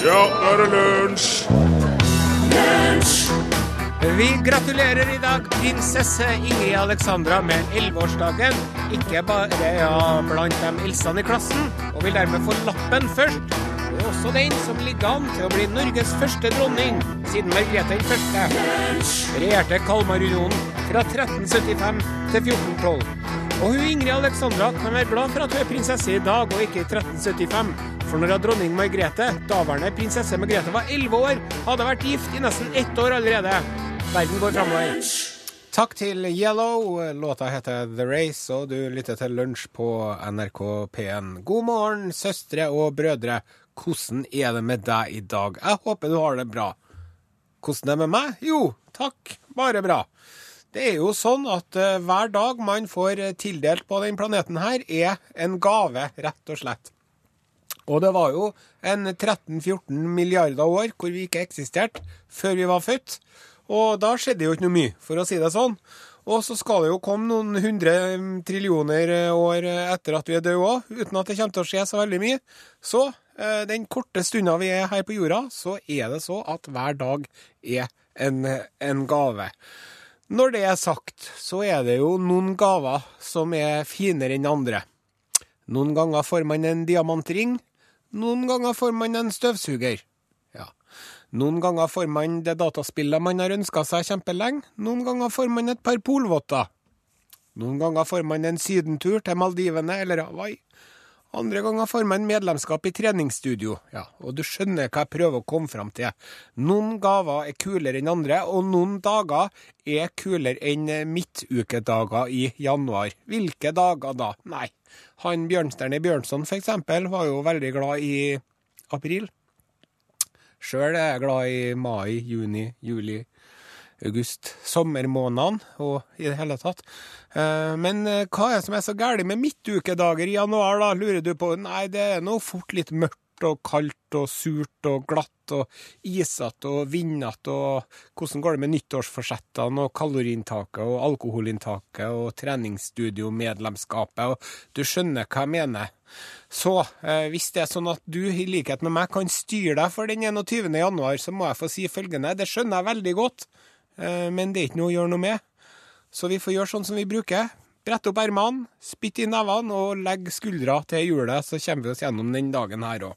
Ja, nå er det lunsj! Vi gratulerer i dag prinsesse Ingrid Alexandra med 11-årsdagen. Ikke bare ja, blant de eldste i klassen, og vil dermed få lappen først. Og også den som ligger an til å bli Norges første dronning siden Margrethe den første regjerte Kalmarunionen fra 1375 til 1412. Og hun Ingrid Alexandra kan være glad for at hun er prinsesse i dag og ikke i 1375. For når dronning Margrethe, daværende prinsesse Margrethe, var 11 år, hadde vært gift i nesten ett år allerede. Verden går framover. Takk til Yellow. Låta heter The Race, og du lytter til Lunsj på NRK P1. God morgen, søstre og brødre. Hvordan er det med deg i dag? Jeg håper du har det bra. Hvordan er det med meg? Jo, takk, bare bra. Det er jo sånn at uh, hver dag man får tildelt på den planeten her, er en gave, rett og slett. Og det var jo en 13-14 milliarder år hvor vi ikke eksisterte før vi var født. Og da skjedde jo ikke noe mye, for å si det sånn. Og så skal det jo komme noen hundre trillioner år etter at vi er døde òg, uten at det kommer til å skje så veldig mye. Så eh, den korte stunda vi er her på jorda, så er det så at hver dag er en, en gave. Når det er sagt, så er det jo noen gaver som er finere enn andre. Noen ganger får man en diamantring, noen ganger får man en støvsuger. Ja. Noen ganger får man det dataspillet man har ønska seg kjempelenge, noen ganger får man et par polvotter. Noen ganger får man en sydentur til Maldivene eller Hawaii. Andre ganger får man medlemskap i treningsstudio. Ja, og du skjønner hva jeg prøver å komme fram til. Noen gaver er kulere enn andre, og noen dager er kulere enn midtukedager i januar. Hvilke dager da? Nei, han Bjørnstjerne Bjørnson for eksempel var jo veldig glad i april. Sjøl er jeg glad i mai, juni, juli, august, sommermånedene og i det hele tatt. Eh, Men eh, hva er det som er så galt med midtukedager i januar, da, lurer du på? Nei, det er nå fort litt mørkt og kaldt og surt og glatt og isete og vindete og hvordan går det med nyttårsforsettene og kaloriinntaket og alkoholinntaket og treningsstudiomedlemskapet og du skjønner hva jeg mener. Så eh, hvis det er sånn at du i likhet med meg kan styre deg for den 21. januar, så må jeg få si følgende. Det skjønner jeg veldig godt, men det er ikke noe å gjøre noe med. Så vi får gjøre sånn som vi bruker. Brette opp ermene, spytte i nevene og legge skuldra til hjulet, så kommer vi oss gjennom den dagen her òg.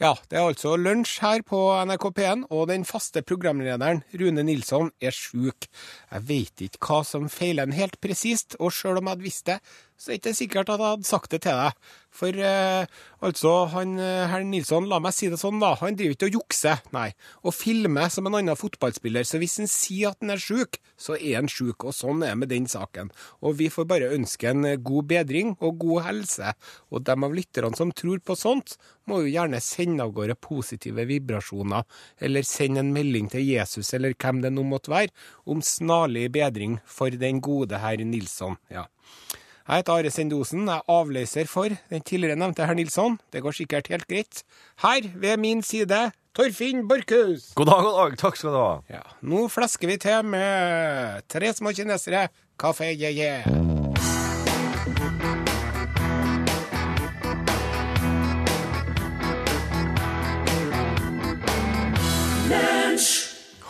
Ja, det er altså lunsj her på NRK P1, og den faste programlederen, Rune Nilsson, er sjuk. Jeg veit ikke hva som feiler en helt presist, og sjøl om jeg hadde visst det, så er det ikke sikkert at jeg hadde sagt det til deg. For eh, altså, han herr Nilsson, la meg si det sånn, da, han driver ikke og jukser, nei, og filmer som en annen fotballspiller. Så hvis han sier at han er sjuk, så er han sjuk, og sånn er det med den saken. Og vi får bare ønske en god bedring og god helse. Og dem av lytterne som tror på sånt, må jo gjerne sende av gårde positive vibrasjoner, eller sende en melding til Jesus, eller hvem det nå måtte være, om snarlig bedring for den gode herr Nilsson. Ja. Jeg heter Are Sendosen, jeg er avløser for den tidligere nevnte herr Nilsson. Det går sikkert helt greit. Her, ved min side, Torfinn Borchhus. God dag, god dag. Takk skal du ha. Ja, nå flesker vi til med tre små kinesere, kaffe je-je.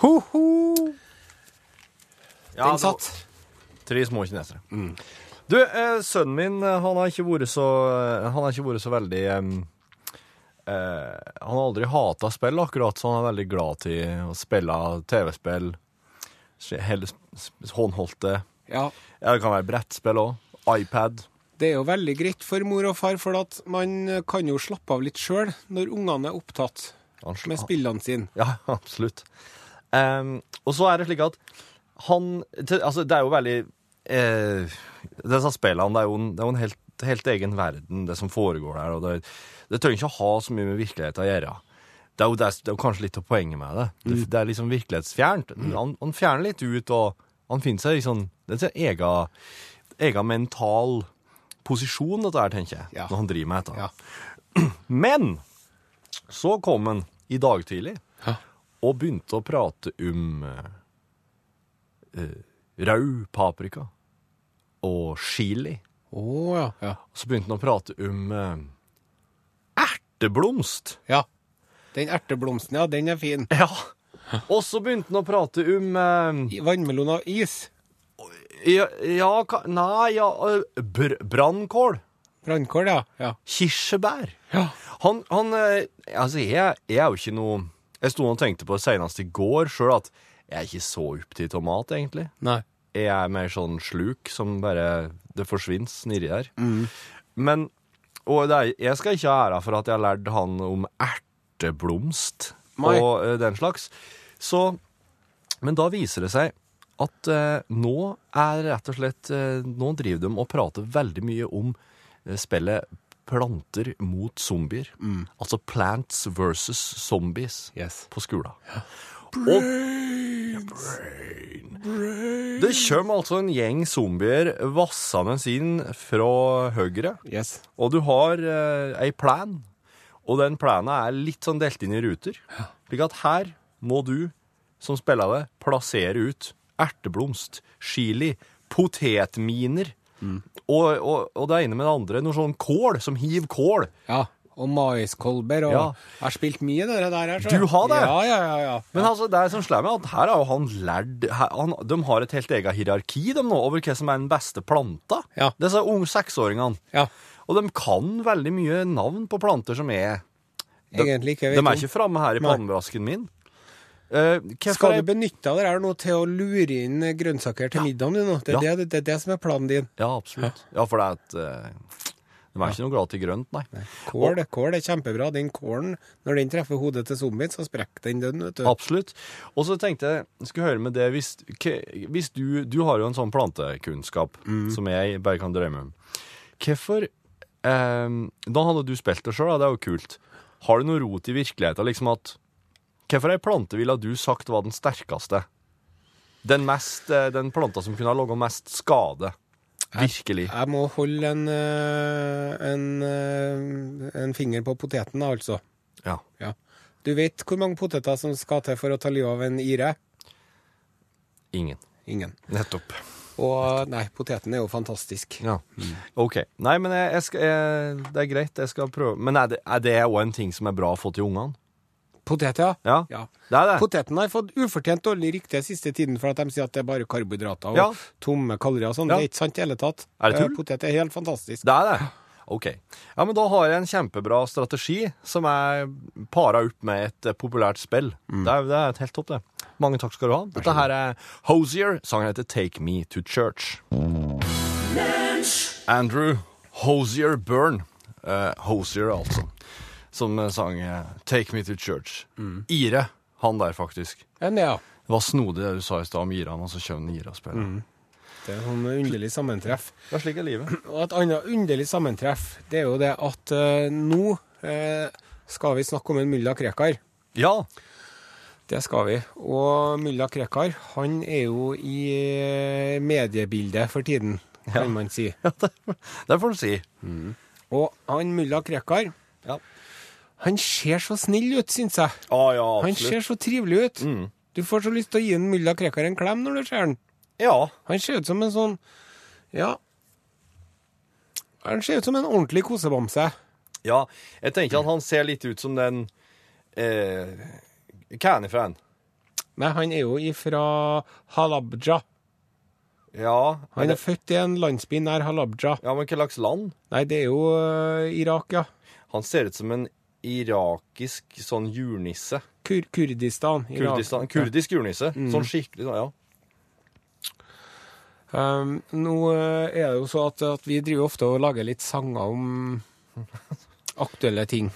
Ho-ho! Ja, Den satt. var Tre små kinesere. Du, eh, sønnen min eh, han har ikke vært så Han har ikke vært så veldig eh, Han har aldri hata spill, akkurat, så han er veldig glad til å spille TV-spill. Håndholdte. Ja, Ja, det kan være brettspill òg. iPad. det er jo veldig greit for mor og far, for at man kan jo slappe av litt sjøl når ungene er opptatt med spillene sine. Ja, absolutt. Um, og så er det slik at han til, Altså, det er jo veldig eh, Disse spillene, det er jo en, det er jo en helt, helt egen verden, det som foregår der. og Det, det trenger ikke å ha så mye med virkeligheten å gjøre. Det er jo, det er, det er kanskje litt av poenget med det. Det, det er liksom virkelighetsfjernt. Han, han fjerner litt ut, og han finner seg sånn Det er sin egen, egen mental posisjon, dette her, tenker jeg, Ja. når han driver med dette. Ja. Men så kom han i dag tidlig Ja. og begynte å prate om eh, eh, rød paprika og chili. Oh, ja. ja. Og så begynte han å prate om eh, erteblomst. Ja. Den erteblomsten, ja, den er fin. Ja. Og så begynte han å prate om eh, Vannmelon og is. Ja, ja Nei, ja eh, br Brannkål. Brannkål, ja. ja. Kirsebær. Ja. Han, han eh, Altså, jeg, jeg er jo ikke noe Jeg sto og tenkte på det senest i går sjøl at jeg er ikke så opptatt av mat, egentlig. Nei. Jeg er mer sånn sluk som bare Det forsvinner nedi der. Men Og er, jeg skal ikke ha æra for at jeg har lært han om erteblomst My. og uh, den slags. Så Men da viser det seg at uh, nå er rett og slett uh, Nå driver de og prater veldig mye om spillet Planter mot zombier. Altså Plants versus Zombies Yes. på skolen. Og Det kommer altså en gjeng zombier vassende inn fra høyre, Yes. og du har eh, ei plan, og den planen er litt sånn delt inn i ruter. Slik at her må du, som spiller det, plassere ut erteblomst, chili, potetminer, og, og, og det ene med det andre, noe sånn kål, som hiv kål. Ja. Og maiskolber og Ja. Jeg har spilt mye det der. her, så. Du har det? Ja, ja, ja. ja. Men altså, det er som slår meg, at her har jo han lært han, De har et helt eget hierarki de nå, over hva som er den beste planta. Ja. Disse unge seksåringene. ja. Og de kan veldig mye navn på planter som er De, Egentlig ikke. de vet er om. ikke framme her i pannebrasken min. Uh, Skal du benytte av det her nå til å lure inn grønnsaker til middagen du nå? Det er, Ja. det, det er det som er planen din. Ja, absolutt. Ja, for det er et eh, De er ikke noe glad til grønt, nei. Kål, kål er kjempebra. Den kålen, når den treffer hodet til zombien, så sprekker den den, vet du. Absolutt. Og så tenkte jeg skulle høre med det Hvis, hvis du Du har jo en sånn plantekunnskap som jeg bare kan drømme om. Hvorfor eh, Da hadde du spilt det sjøl, det er jo kult. Har du noe rot i virkeligheten? Liksom at Hvorfor ei plante ville du sagt var den sterkeste? Den, mest, eh, den planta som kunne ha laga mest skade. Virkelig. Jeg må holde en, eh, en, eh, en finger på poteten, altså. Ja. Ja. Du vet hvor mange poteter som skal til for å ta livet av en ire? Ingen. Ingen. Nettopp. Og nei, poteten er jo fantastisk. Ja. OK. Nei, men jeg, jeg skal, jeg, det er greit, jeg skal prøve. Men det, er det òg en ting som er bra å få til ungene? Potet, ja. Ja. ja. Det er det. Poteten har fått ufortjent dårlig rykte siste tiden for at de sier at det er bare karbohydrater og Ja. tomme kalorier og sånn. Ja. Det er ikke sant i hele tatt. Er det tull? Eh, Potet er helt fantastisk. Det er det? OK. Ja, men da har jeg en kjempebra strategi som er para opp med et eh, populært spill. Det, er, det er helt topp, det. Mange takk skal du ha. Dette her er Hosier. Sangen heter Take Me To Church. Andrew Hosier Byrne. Uh, Hosier, altså. Som eh, sang eh, Take Me To Church. Ire, han der, faktisk. En, ja, Det var snodig det du sa i stad om Iran, men så kommer Ira spiller. Mm. det er sånn underlig sammentreff. Det er slik er livet. Og et annet underlig sammentreff, det er jo det at uh, nå uh, skal vi snakke om en mulla Krekar. Ja. Det skal vi. Og mulla Krekar, han er jo i mediebildet for tiden, kan Ja. man si. ja det, det får du si. Og han mulla Krekar, Ja. Han ser så snill ut, syns jeg. Ah, ja, Han ser så trivelig ut. Mm. Du får så lyst til å gi en mulla Krekar en klem når du ser han. Ja. Han ser ut som en sånn Ja. Han ser ut som en ordentlig kosebamse. Ja, jeg tenker at han ser litt ut som den eh, Hva er han ifra? Nei, han er jo ifra Halabja. Ja, Han er født i en landsby nær Halabja. ja, men hva slags land? Nei, det er jo uh, Irak, ja. Han ser ut som en irakisk sånn jurnisse. Kur Kurdistan. Kurdistan, kurdisk jurnisse. Sånn skikkelig, sånn, ja. Um, nå øh, er det jo så at, at vi driver ofte og lager litt sanger om aktuelle ting.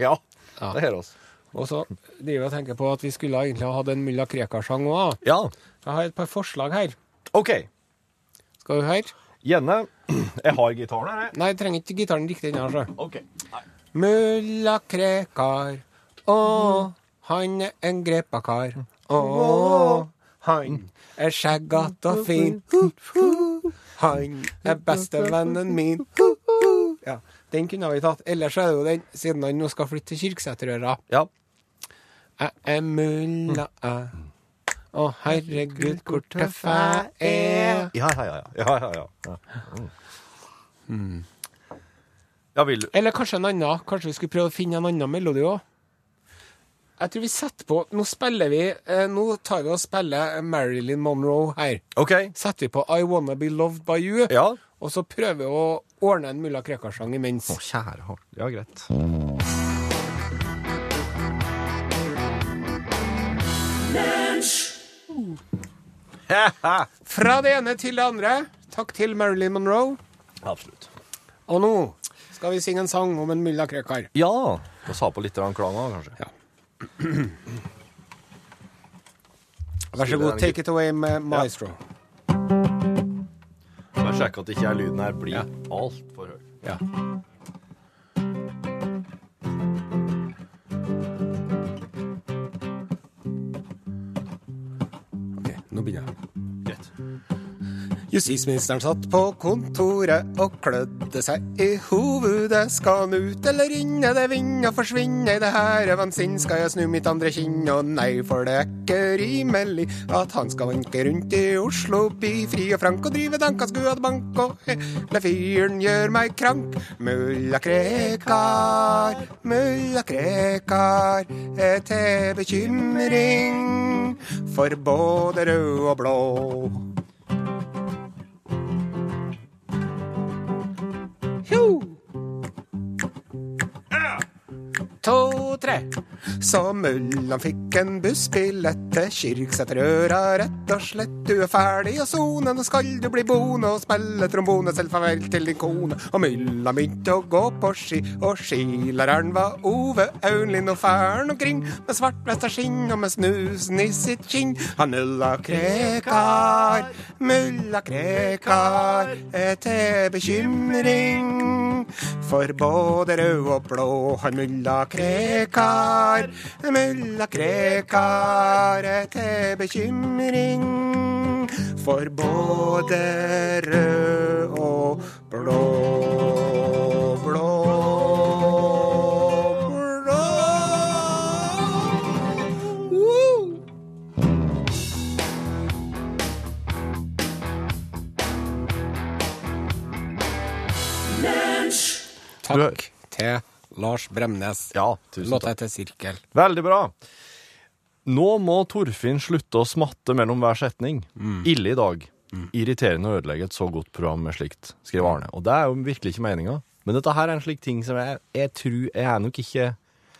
Ja, Ja. det hører oss. Og så driver jeg og tenker på at vi skulle egentlig ha hatt en mulla Krekar-sang òg. Ja, Jeg har et par forslag her. OK. Skal du høre? Gjerne. Jeg har gitaren her, jeg. Nei, jeg trenger ikke gitaren riktig ennå. Okay. OK. Nei. Mulla Krekar, å, han er en grepakar. Å, han er skjeggete og fin. Han er bestevennen min. Ja, den kunne vi tatt. Ellers er det jo den, siden han nå skal flytte til Kyrksæterøra. Ja. Jeg er mulla, jeg. Å, herregud, hvor tøff jeg er. Ja, ja. ja, ja, ja, ja. Mm. Ja, vil du Eller kanskje en annen. Kanskje vi skulle prøve å finne en annen melodi òg. Jeg tror vi setter på Nå spiller vi eh, Nå tar vi og spiller Marilyn Monroe her. OK. Setter vi på I Wanna Be Loved By You, Ja. og så prøver vi å ordne en mulla Krekar-sang imens. Å, kjære Ja, greit. Fra det ene til det andre. Takk til Marilyn Monroe. Absolutt. Og nå skal vi synge en sang om en mulla Krekar. Ja. Vi sa på litt klang òg, kanskje. Ja. Vær så god, take it away med Maestro. Bare sjekk at ikke lyden her blir Ja. altfor høy. Ja. Justisministeren satt på kontoret og klødde seg i hovedet. Skal han ut eller inn, er det vind og forsvinne i det her vansinn? Skal jeg snu mitt andre kinn? Og nei, for det er ikke rimelig at han skal vanke rundt i Oslo by, fri og frank og drive dankaskuad bank, og hele fyren gjør meg krank. Mulla Krekar, mulla Krekar er til bekymring for både rød og blå. Tre. Så Mullan fikk en bussbillett til Kyrksæterøra, rett og slett. Du er ferdig å sone, nå skal du bli boende og spille trombone. Selv farvel til din kone. Og Mullan begynte å gå på ski, og skilæreren var Ove Aunlin og færen omkring med svart vest skinn og med snusen i sitt kinn. Han mulla Krekar, mulla Krekar er til bekymring for både rød og blå. Han mulla Krekar, mulla Krekar er til bekymring for både rød og blå. Blå, blå. Takk til Lars Bremnes. Ja, tusen Låta takk. heter Sirkel. Veldig bra. Nå må Torfinn slutte å smatte mellom hver setning. Ille i dag. Irriterende å ødelegge et så godt program med slikt, skriver Arne. Og det er jo virkelig ikke meninga. Men dette her er en slik ting som jeg, jeg tror Jeg er nok ikke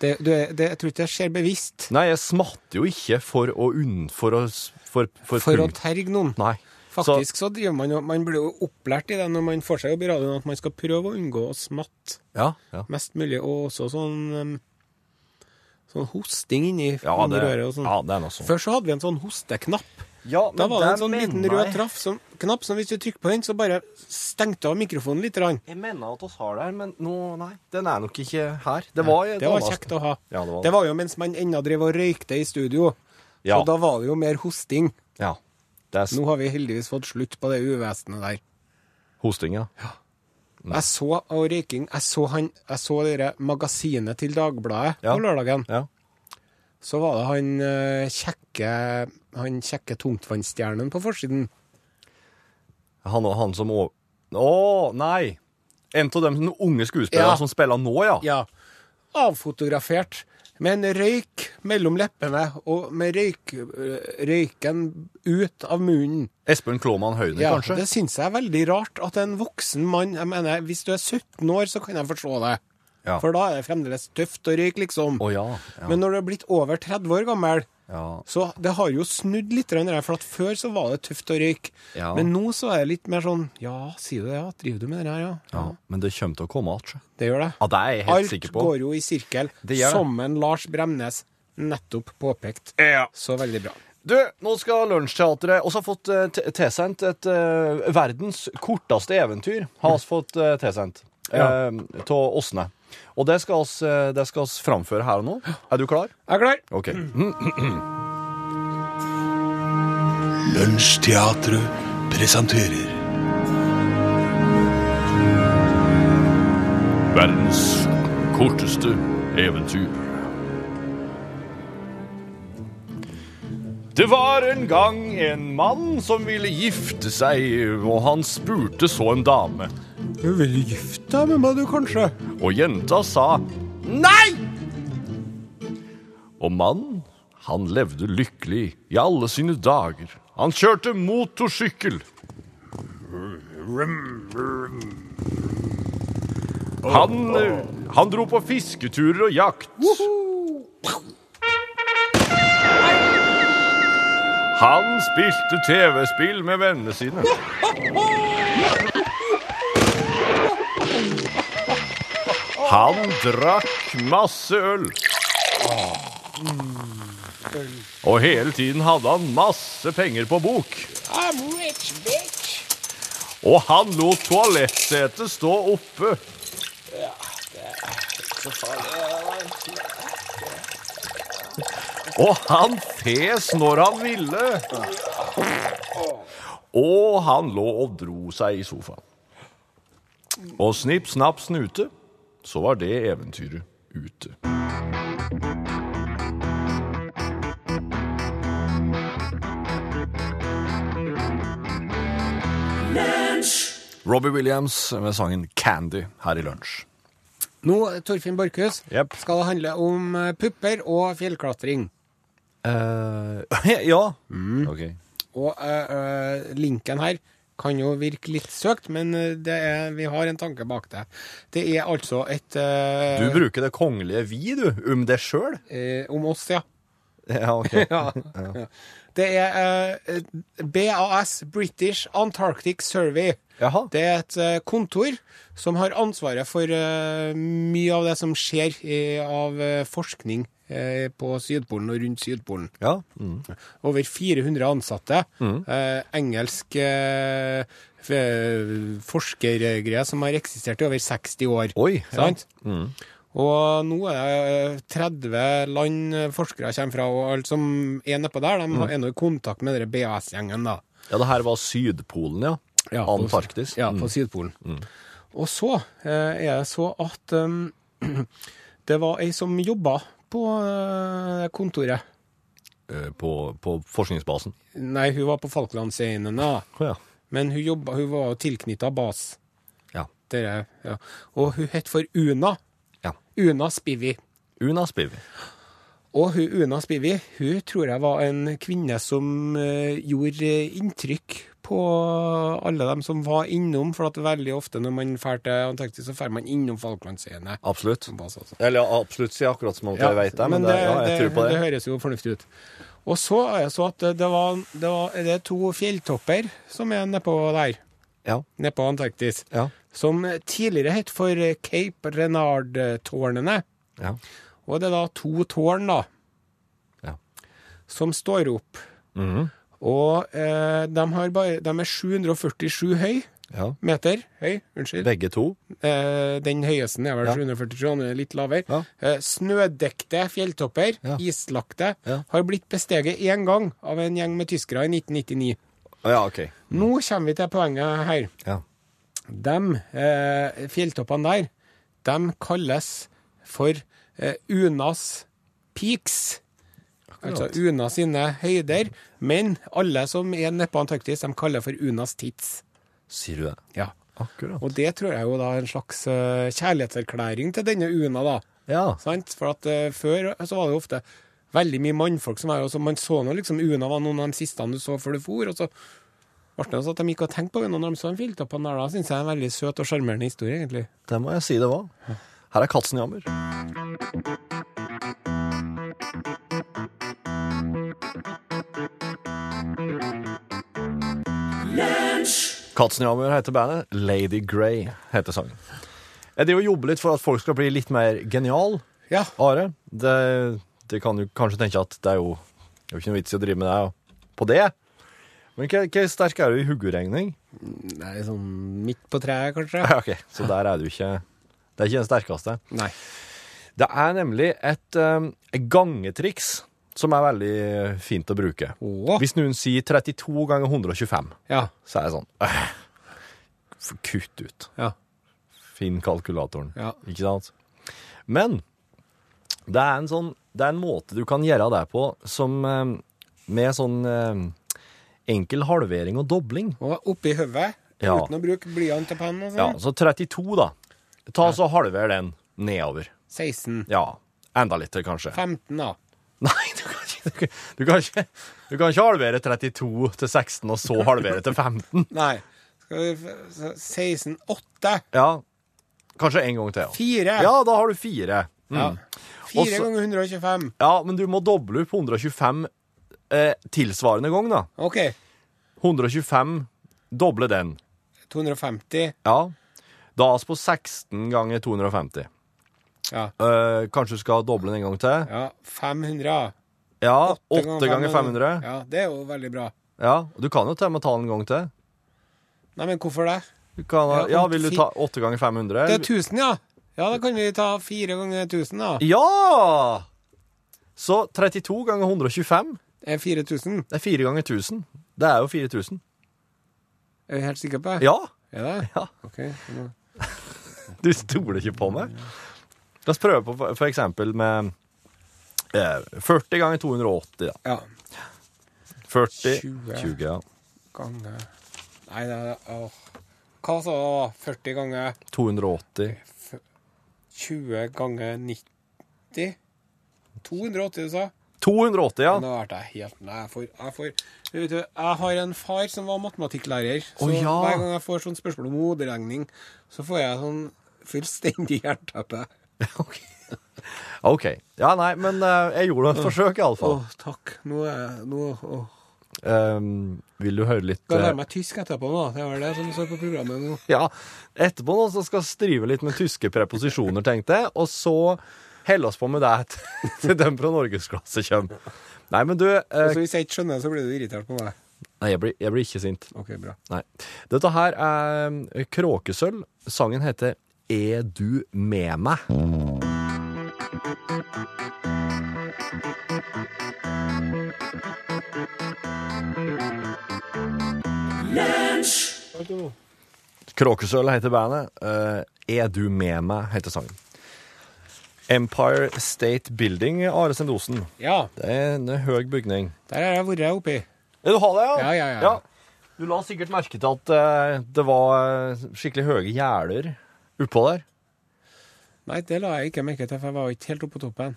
Det, du, er- det, jeg tror ikke det skjer bevisst. Nei, jeg smatter jo ikke for å unn... For å For, for, For å terge noen. Nei. Faktisk så, driver man jo Man blir jo opplært i det når man får seg jobb i radioen, at man skal prøve å unngå å smatte Ja, ja. mest mulig, og også sånn um, Sånn hosting inni, Ja, det, røret og sånn. ja, det er noe sånt. Før så hadde vi en sånn hosteknapp. Ja, Da var det en sånn liten rød traff som, knapp som hvis du trykker på den, så bare stengte av mikrofonen litt. Rann. Jeg mener at oss har her, men nå, nei. Den er nok ikke her. Det var, Det var kjekt å ha. Ja, det var Det var jo mens man ennå drev og røykte i studio. Ja. Så da var det jo mer hosting. Ja. Er Nå har vi heldigvis fått slutt på det uvesenet der. hosting, ja. Jeg så og røyking Jeg så, han, jeg så dere magasinet til Dagbladet Ja. på lørdagen. ja. Så var det han eh, kjekke Han kjekke tungtvannsstjernen på forsiden. Han, han som å... Å, nei! En av de unge skuespillerne Ja. som spiller nå, ja. Ja. Avfotografert. Med en røyk mellom leppene, og med røyk, røyken ut av munnen. Espen Klåmann Høyne, Ja, kanskje? Det syns jeg er veldig rart at en voksen mann jeg mener, Hvis du er 17 år, så kan jeg forstå det. Ja. For da er det fremdeles tøft å røyke, liksom. Å ja. ja. Men når du er blitt over 30 år gammel, ja. så det har jo snudd litt. der, For at før så var det tøft å røyke. Ja. Men nå så er det litt mer sånn Ja, sier du det? ja? Driver du med det her, ja? ja. Men det kommer til å komme igjen. Det gjør det. Ja, det er jeg helt Alt sikker på. går jo i sirkel, Det gjør det. som en Lars Bremnes nettopp påpekt. Ja. Så veldig bra. Du, nå skal Lunsjteatret også ha fått eh, tilsendt et uh, verdens korteste eventyr. Har vi fått uh, tilsendt Ja. uh, Åsne. Og det skal oss, eh, det skal oss framføre her og nå. Er du klar? Jeg er klar. OK. Lunsjteatret presenterer Verdens korteste eventyr. Det var en gang en mann som ville gifte seg, og han spurte så en dame. Du vil gifte deg med meg, du, kanskje? og jenta sa Nei! Og mannen, han levde lykkelig i alle sine dager. Han kjørte motorsykkel. Han, eh, han dro på fisketurer og jakt. Han spilte TV-spill med vennene sine. Han drakk masse øl. Og hele tiden hadde han masse penger på bok. I'm rich, bitch. Og han lot toalettsetet stå oppe. Og han fes når han ville. Og han lå og dro seg i sofaen. Og snipp, snapp, snute, så var det eventyret ute. Robbie Williams med sangen Candy her i lunsj. Nå, Torfinn Borchhus, yep. skal det handle om eh, pupper og fjellklatring. Uh, ja. OK. Og uh, linken her kan jo virke litt søkt, men eh, det er, vi har en tanke bak det. Det er altså et uh, Du bruker det kongelige vi, du, om deg sjøl? Uh, Om oss, ja. Ja, OK. ja. Det er uh, BAS, British Antarctic Survey. Jaha. Det er et eh, kontor som har ansvaret for eh, mye av det som skjer av eh, forskning eh, på Sydpolen og rundt Sydpolen. Ja. Mm. Over 400 ansatte. Eh, engelsk eh, forskergreie som har eksistert i over 60 år. Oi, ja. Sant? Og nå er det 30 land forskere kommer fra, og alle som er nedpå der, de er nå i kontakt med BAS-gjengen, da. ja, det her var Sydpolen, ja. Ja, på- Antarktis. Ja, på Sydpolen. Og så eh, er det så at um, det var ei som jobba på eh, kontoret. Eh, På, på forskningsbasen. Nei, hun var på Falklandsøyene. Ja. Men hun, jobba, hun var tilknytta BAS. Ja. Dere, ja. Og hun het for Una. ja. Una Spivy. Una Spivi. Og hun Una Spivy hun tror jeg var en kvinne som eh, gjorde inntrykk på alle dem som var innom. For at veldig ofte når man drar til Antarktis, så drar man innom Falklandsøyene. Absolutt. Eller ja, absolutt, sier akkurat som om Ja, jeg vet det, men, det, ja, jeg tror på det. det høres jo fornuftig ut. Og så er det så at det, det, var, det, var, det er to fjelltopper som er nedpå der, Ja. nedpå Antarktis, Ja. som tidligere het for Cape Renard-tårnene. Ja. Og det er da to tårn, da, Ja. som står opp. Mhm. Og eh, de, har bare, de er 747 høy, ja. meter høy, unnskyld. Begge to. Eh, den høyeste er vel Ja. 747, den er litt lavere. Ja. Eh, snødekte fjelltopper, islagte, har blitt besteget én gang av en gjeng med tyskere i 1999. Å ja, OK. Nå kommer vi til poenget her. Ja. De eh, fjelltoppene der, de kalles for Unas Peaks. Altså Una sine høyder. Men alle som er nede på Antarktis, de kaller for Unas Tits. Sier du det? Ja. Akkurat. Og det tror jeg jo da er en slags eh, kjærlighetserklæring til denne Una, da. Ja. Sant? For at uh, før så var det jo ofte veldig mye mannfolk som var jo så Man så nå liksom Una var noen av de siste du så før du for, og så ble det sånn at de gikk og tenkte på henne når de så en fjelltoppen der. Da syns jeg er en veldig søt og sjarmerende historie, egentlig. Det må jeg si det var. Her er Katzenjammer. Katzenjammer heter bandet. Lady Grey heter sangen. Jeg driver og jobber litt for at folk skal bli litt mer genial. Ja. Are, det, det kan du kanskje tenke at det er jo, det er jo ikke noe vits i å drive med det på det. Men hva, hva sterk er du i huggeregning? Nei, sånn midt på treet, kanskje? Ja, ok, så der er du ikke Det er ikke den sterkeste. Nei. Det er nemlig et, um, gangetriks som er veldig fint å bruke. Å. Hvis noen sier 32 ganger 125, Ja. så er det sånn øh, Kutt ut. Ja. Finn kalkulatoren. Ja. Ikke sant? Men det er en sånn Det er en måte du kan gjøre det på som um, med sånn um, enkel halvering og dobling. Og oppi hodet, Ja. uten å bruke blyant og penn Ja, sånn. så 32, da. Ta så halver den nedover. 16. Ja. Enda litt kanskje. 15, da. Nei, du kan ikke, du kan ikke, du kan ikke halvere 32 til 16 og så halvere til 15. Nei. Skal vi f- 16 8. Ja. Kanskje en gang til. ja. 4. Ja, da har du fire. Mm. Ja. 4 Også- ganger 125. Ja, men du må doble opp 125 eh, tilsvarende gang, da. OK. 125, doble den. 250. Ja. Da er vi på 16 ganger 250. Ja. Eh, kanskje du skal doble den en gang til? ja. 500. Ja. Åtte 8 ganger 500. Ja, det er jo veldig bra. Ja. Du kan jo til og med ta den en gang til. Nei, men hvorfor det? Du kan, Ja, ja, vil du ta 8 ganger 500? Det er 1000, ja. Ja, da kan vi ta 4 ganger 1000, da. Ja! Så 32 ganger 125 Det er 4000. det er 4 ganger 1000. Det er jo 4000. Er du helt sikker på det? Ja! Er det? Ja. OK. Du stoler ikke på meg? La oss prøve på for- for eksempel med eh, 40 ganger 280, da. Ja. 40 20. 20, ja. Ganger Nei, det er åh. Hva sa du? 40 ganger 280. 20 ganger 90? 280, du sa? 280, ja. Nå ble jeg helt Nei, jeg får, jeg får vet du, Jeg har en far som var matematikklærer. Så oh, ja. hver gang jeg får sånn spørsmål om hoderegning, så får jeg sånn fullstendig jernteppe. OK. OK. Ja, nei, men uh, jeg gjorde et forsøk, Å, oh, takk. Nå er nå, oh. Um, vil du høre litt Skal jeg eh, lære meg tysk etterpå, nå? Det vel det som står på programmet nå. Ja, etterpå nå så skal jeg strive litt med tyske preposisjoner, tenkte jeg, og så helle oss på med det til- dem fra norgesklasse kommer. Nei, men du eh, Så hvis jeg ikke skjønner, så blir du irritert på meg. Nei, jeg blir, jeg blir ikke sint. OK, bra. Nei. Dette her er eh, Kråkesølv. Sangen heter Er du med meg? Kråkesølv heter bandet. Eh, er du med meg? heter sangen. Empire State Building, Are Sendosen. Ja, Det er en høy bygning. der har jeg vært oppi. Ja, du har det, Ja, ja, ja. Du la sikkert merke til at eh, det var eh, skikkelig høye gjerder oppå der. Nei, det la jeg ikke merke til, for jeg var ikke helt oppe på toppen.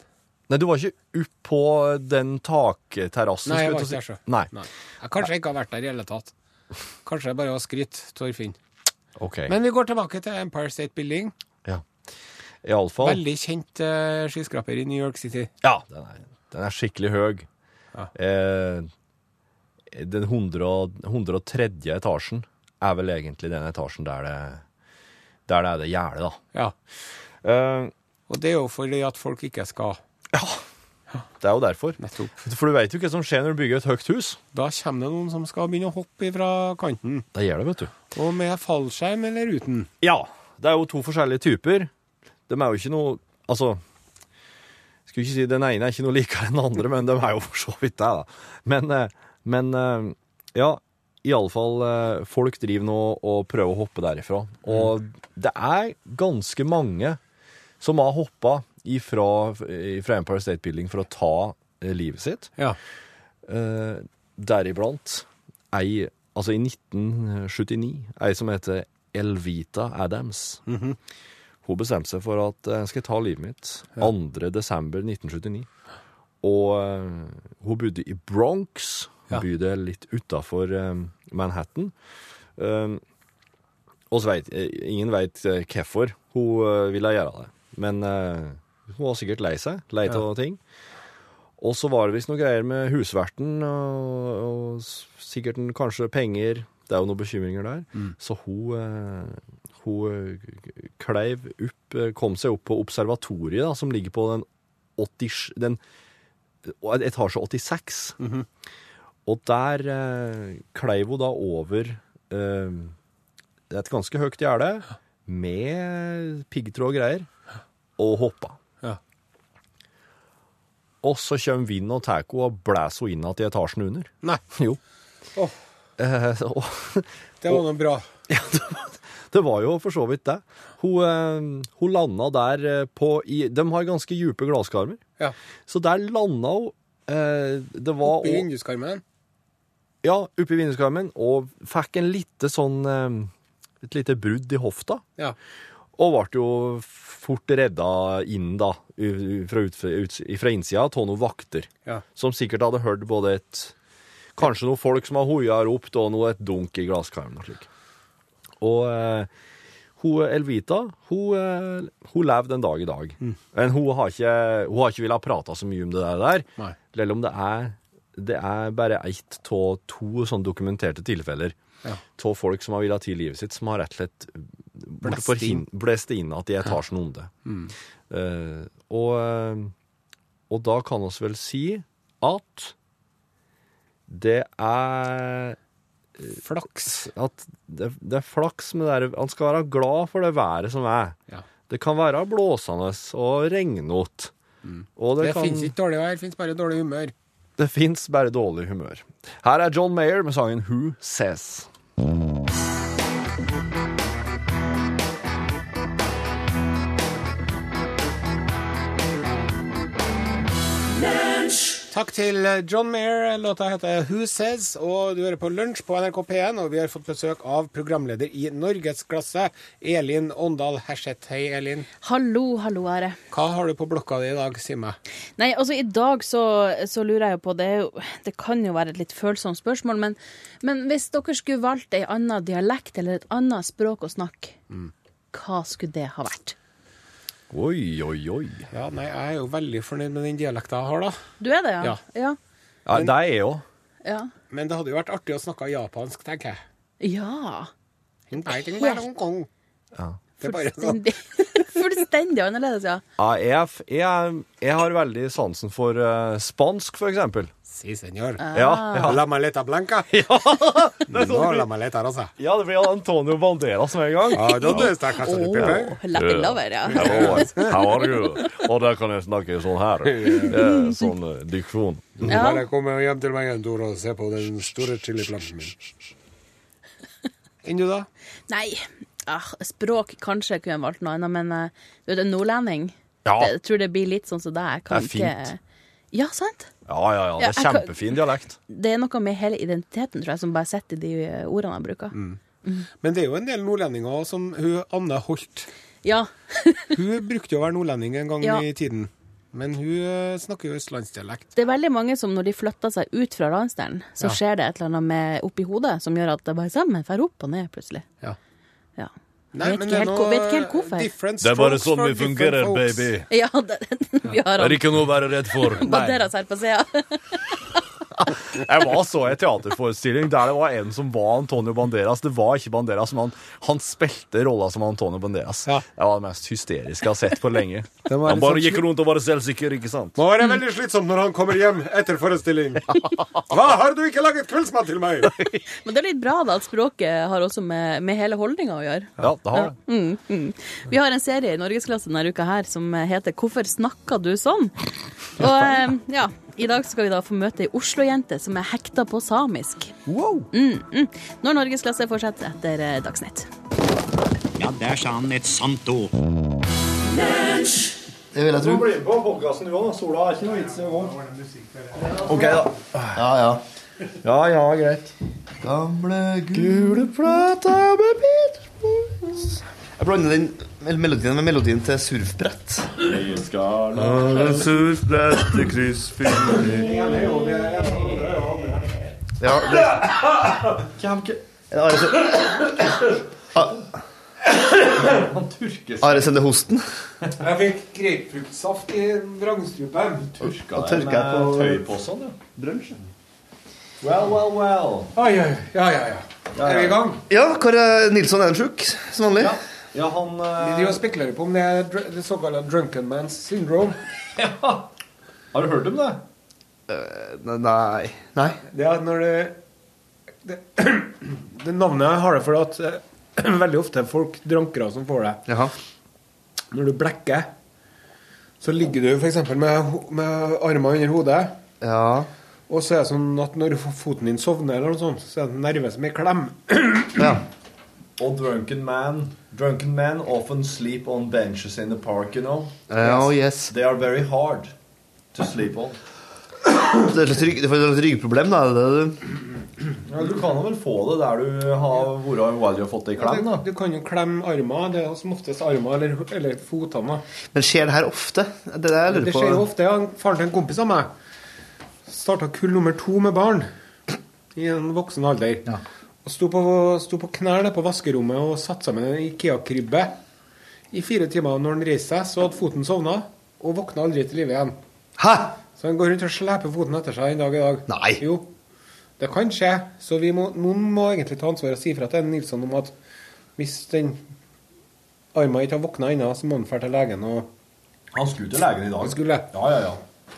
Nei, du var ikke oppå den takterrassen. Nei, jeg var ikke der, så. Nei. Nei. Jeg kanskje ikke har vært der i hele tatt. Kanskje jeg bare har skrytt, Torfinn. Okay. Men vi går tilbake til Empire State Building. ja. Iallfall Veldig kjent uh, skyskraper i New York City. Ja, den er, den er skikkelig høy. Ja. Eh, den 100, 103. etasjen er vel egentlig den etasjen der det, der det er det gjerdet, da. Ja. Uh, Og det er jo fordi at folk ikke skal Ja. det er jo derfor. Nettopp. For du vet jo hva som skjer når du bygger et høyt hus. Da kommer det noen som skal begynne å hoppe fra kanten. Det gjør det, vet du. Og med fallskjerm eller uten. Ja, det er jo to forskjellige typer. De er jo ikke noe Altså, skulle ikke si den ene er ikke noe likere enn den andre, men de er jo for så vidt det, da. Men, eh, men eh, ja, iallfall eh, folk driver nå og prøver å hoppe derifra. Og det er ganske mange som har hoppa ifra, ifra Empire State Building for å ta eh, livet sitt. Ja. Eh, deriblant ei Altså i 1979, ei som heter Elvita Adams. Hun bestemte seg for at eh, jeg skal ta livet mitt 2. desember 1979. Og hun bodde i Bronx, Ja. bydel litt utafor Manhattan. Eh, og så vet eh, ingen veit hvorfor hun ville gjøre det. Men hun var sikkert lei seg. Lei av ting. Og så var det visst noe greier med husverten, og, og sikkert en, kanskje penger. Det er jo noen bekymringer der. Så hun, eh, hun kleiv opp, kom seg opp på observatoriet, da, som ligger på den, 80, den etasje 86. Og der eh, kleiv hun da over eh, et ganske høyt gjerde med piggtråd og greier, og hoppa. Ja. Og så kommer vinden og tar henne og blæser henne inn igjen i etasjen under. Nei, Jo. Oh. Eh, og, det var noe bra. det var jo for så vidt det. Hun, eh, hun landa der eh, på i, De har ganske dype glasskarmer. Ja. Så der landa hun. Eh, det var Oppi vinduskarmen. Ja, oppi vinduskarmen, og fikk en lite sånn eh, Et lite brudd i hofta. Ja. Og ble jo fort redda inn, da, fra, ut, fra innsida av noen vakter. Ja. Som sikkert hadde hørt både et Kanskje noen folk som har hoia ropt, og noe et dunk i glasskarmen og slik. Og eh, hun Elvita, hun, eh, hun levde en dag i dag. Men hun har ikke, hun har ikke villet prate så mye om det der. Nei. Selv om det er, det er bare ett av to sånn dokumenterte tilfeller Ja. folk som har villet til livet sitt, som har rett og slett Blest forhin- inn at de etasjen under. Eh, og, eh, og da kan vi vel si at det er Flaks. at det, det er flaks med det der Han skal være glad for det været som er. Ja. Det kan være blåsende og regnete. Og det, Det kan, fins ikke dårlig vær, det fins bare dårlig humør. Det fins bare dårlig humør. Her er John Mayer med sangen Who Says. Takk til John Mayer. Låta heter Who Says, og du hører på Lunsj på NRK P1. Og vi har fått besøk av programleder i Norgesklasse, Elin Åndal Herseth. Hei, Elin. Hallo, hallo, Are. Hva har du på blokka di i dag, si meg? Nei, altså i dag så, så lurer jeg jo på det, jo, det kan jo være et litt følsomt spørsmål, men, men hvis dere skulle valgt ei anna dialekt eller et annet språk å snakke, hva skulle det ha vært? Oi, oi, oi. Ja, nei, jeg er jo veldig fornøyd med den dialekta jeg har, da. Du er det, ja? Ja. Ja. Ja, det er jeg òg. ja. Men det hadde jo vært artig å snakke japansk, tenker jeg. ja. Ja. Det er bare sånn. Fullstendig, fullstendig annerledes, ja. Ja, jeg, jeg, jeg har veldig sansen for uh, spansk, for eksempel. Si, senor. Ja, ja. La maleta blanca. Ja, Det, No, la maleta rosa. ja, det blir Antonio Banderas med en gang. Ah, ¿Dónde está casa de Pepe? Oh, Latin lover, ja. Hello, how are you? Og der kan jeg snakke sånn her. Eh, Sånn diksjon. Ja. Bare kom hjem til meg en tur og se på den store chiliplanten min. Enn du, da? Nei, ah, språk kanskje kunne jeg valgt noe annet, men eh, du vet, en nordlending, Ja. det, jeg tror det blir litt sånn som deg. Kan Det er fint. Ikke... Ja, sant? Ja, ja, ja. Det er jeg kjempefin dialekt. Det er noe med hele identiteten, tror jeg, som bare sitter i de eh, ordene jeg bruker. Men det er jo en del nordlendinger som hun Anne Holt. Ja. Hun brukte jo å være nordlending en gang Ja. i tiden. Men hun eh, snakker jo østlandsdialekt. Det er veldig mange som når de flytter seg ut fra landsdelen, så Ja. skjer det et eller annet med oppi hodet som gjør at det bare sammen drar opp og ned plutselig. Ja. Ja. Nei, vet, ikke helt, noe vet ikke helt hvorfor. Det er bare sånn vi fungerer, baby. Ja, det, vi har Det er ikke noe å være redd for. Banderas her på sida. Jeg var så i en teaterforestilling der det var en som var Antonio Banderas. Det var ikke Banderas, men han, han spilte rolla som Antonio Banderas. Ja. Det var det mest hysteriske jeg har sett på lenge. Han bare sånn gikk rundt og var selvsikker, ikke sant? Må være veldig slitsomt når han kommer hjem etter forestilling. Hva, har du ikke laget kveldsmat til meg? Men det er litt bra da at språket har også med, med hele holdninga å gjøre. Ja, det har det. Mm, mm. Vi har en serie i Norgesklasse denne uka her som heter 'Hvorfor snakker du sånn?' Og eh, ja, i dag skal vi da få møte ei Oslo-jente som er hekta på samisk. Wow. Mm, mm. Når Norgesklasse fortsetter etter eh, Dagsnytt. Ja, der sa han et sant ord. Det vil jeg tro. Du blir med på podkasten du òg. Sola er ikke noe vits i å gå. OK, da. Ja, ja. Ja, ja, greit. Gamle gule plata med Beatles Jeg blander den melodien med melodien til surfbrett. Surfbrett i kryssfiner Ja, det Er det Are Se- Are sender Hosten? Jeg fikk grapefruktsaft i vrangstrupen. Tørka tørker jeg på Tøy sånn, ja. Brunsj. Well, well, well. Oi, oi, ja, ja, ja. Er vi i gang? Ja, Kåre Nilsson er en sjuk, som vanlig. Ja, ja han Vi De og spekulerer på om det er dr- det såkalte drunken man's syndrome. ja. Har du hørt om det? Nei. Nei. Det er når det Det, det navnet har det for at eh, veldig ofte er folk drankere som får det. Jaha. Når du blekker, så ligger du f.eks. Med, med armene under hodet. Ja. Og så er det sånn at når foten din sovner, eller noe sånt, så er det en nerve som er i klem. ja. Og drunken man Drunken men often sleep on benches in the park, you know. Ja, oh, yes. They are very hard to sleep on. Det er et ryggproblem, da. Det, det, Ja, du kan vel få det der du har vært og fått det i klem, da. Du, du kan jo klemme armer. Det er som oftest armer eller, eller fotene. Men skjer det her ofte? Det der det skjer jo ofte. Ja. Faren til en kompis av meg starta kull nummer to med barn i en voksen alder. Og sto på, sto på knær på vaskerommet og satte sammen en Ikea-krybbe i fire timer. Når han reiste seg, så hadde foten sovna og våkna aldri til live igjen. Hæ? Så han går rundt og sleper foten etter seg en dag i dag. Nei. Jo. Det kan skje. Så vi må, noen må egentlig ta ansvar og si fra til Nilsson om at hvis den armen ikke har våkna ennå, så må han dra til legen og Han skulle til legen i dag. Han skulle. Ja, ja, ja.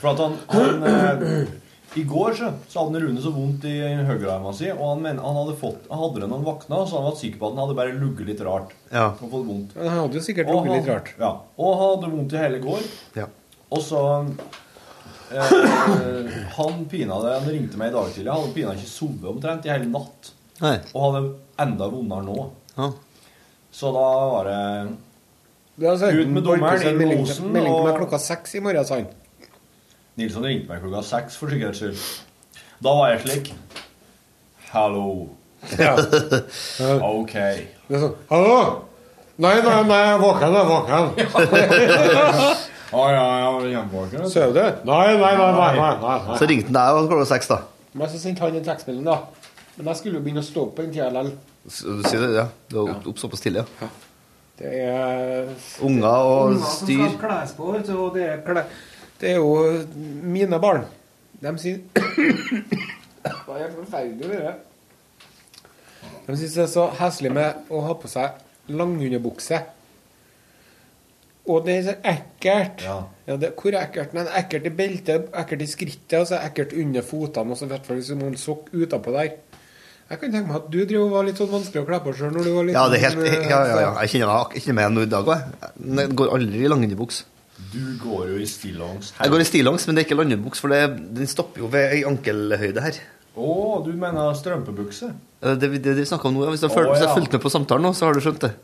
For at han, han eh, I går så, så hadde Rune så vondt i høyrearmen sin, og han, men, han hadde fått, han hadde det når han våkna, så han var sikker på at han hadde bare lugget litt rart. Ja. Og fått vondt. Han hadde jo sikkert lugget ligget litt rart. Ja. Og han hadde vondt i hele går. Ja. Og så eh, Han pina det Han ringte meg i dag tidlig. Han hadde pina ikke sovet omtrent i hele natt. Nei. Og hadde enda vondere nå. Ja. Så da var det Det altså, Ut med dommeren, inn med losen. Osen, melding til meg klokka seks i morgen, sa han. Nilsson ringte meg klokka seks for sikkerhets skyld. Da var jeg slik. Hallo. Ja. OK. Det er sånn Hallo! Nei, nei, nei, jeg er våken, jeg er våken. Å ja, ja, hjemmevåken. Sover du? Nei, nei, nei. nei, nei. Så ringte han deg klokka seks, da. Men så sendte han en tekstmelding, da. Men jeg skulle jo begynne å stå opp på den tida likevel. S- Du sier det, ja. Du var opp, såpass tidlig, ja. Det er Unger og styr. Unger som skal kles på, vet du, og det er, kle... det er jo mine barn. De sier Det er helt forferdelig, det. De syns det er så heslig med å ha på seg langhundebukse. Og det er så ekkelt. Ja. Ja, det, hvor er ekkelt? Nei, det ekkelt i beltet, ekkelt i skrittet, og så det ekkelt under fotene, og så i hvert fall hvis noen sokk utapå der. Jeg kan tenke meg at du driver og var litt sånn vanskelig å kle på sjøl når du var liten. Ja, det er helt, eh, ja, ja, ja. Jeg kjenner meg, igjen nå i dag òg. Jeg går aldri i langhendebuks. Du går jo i stillongs. Jeg går i stillongs, men det er ikke landebuks, for det, den stopper jo ved ei ankelhøyde her. Å, du mener strømpebukse? Det, det, det vi snakket om nå, ja. Hvis du har fulgt, ja. med på samtalen nå, så har du skjønt det.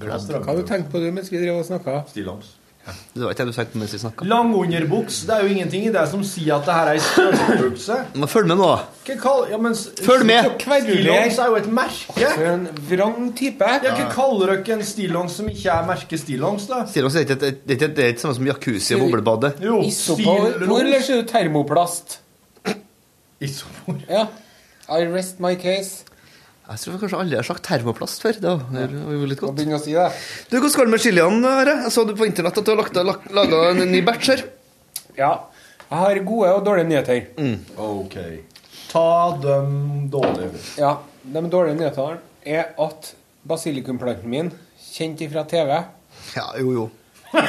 Det Hva har du tenkt på du mens vi drev og snakka? Stillongs. Det var ikke det du tenkte mens vi snakka. Langunderbuks, det er jo ingenting i det som sier at det her er ei strømpebukse. Men følg med nå. Hva kall... Ja, men Følg med. Stillongs er jo et merke. For en vrang type. Ja, hva kaller dere en stillongs som ikke er merket stillongs, da? Stillongs er ikke det er ikke det er ikke samme som jacuzzi og boblebadet. Jo, Isopor Hvor eller så er det termoplast? Isopor. Ja. I rest my case. Jeg tror kanskje alle har sagt termoplast før. Det var det var jo litt godt. å si det. Du, Hvordan går det med chiliene? Are? Jeg så du på internett at du har laga en ny batch her. Ja. Jeg har gode og dårlige nyheter. Ok. Ta dem dårlige. Ja, De dårlige nyhetene er at basilikumplanten min, kjent ifra TV, Ja, jo, jo.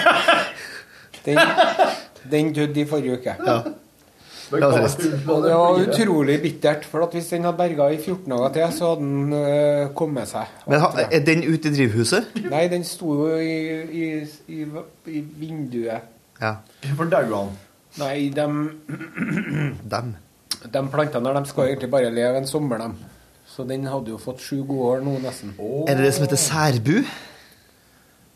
den, den døde i forrige uke. Ja. Det var trist. Det var utrolig bittert, for at hvis den hadde berga i 14 dager til, så hadde den uh, kommet seg. Men ha, Er den ute i drivhuset? Nei, den sto jo i, i, i, i vinduet. Ja. Hvorfor daua han? Nei, de, Dem. de plantene der, de skal egentlig bare leve en sommer, dem. Så den hadde jo fått sju gode år nå, nesten. Er det det som heter særbu?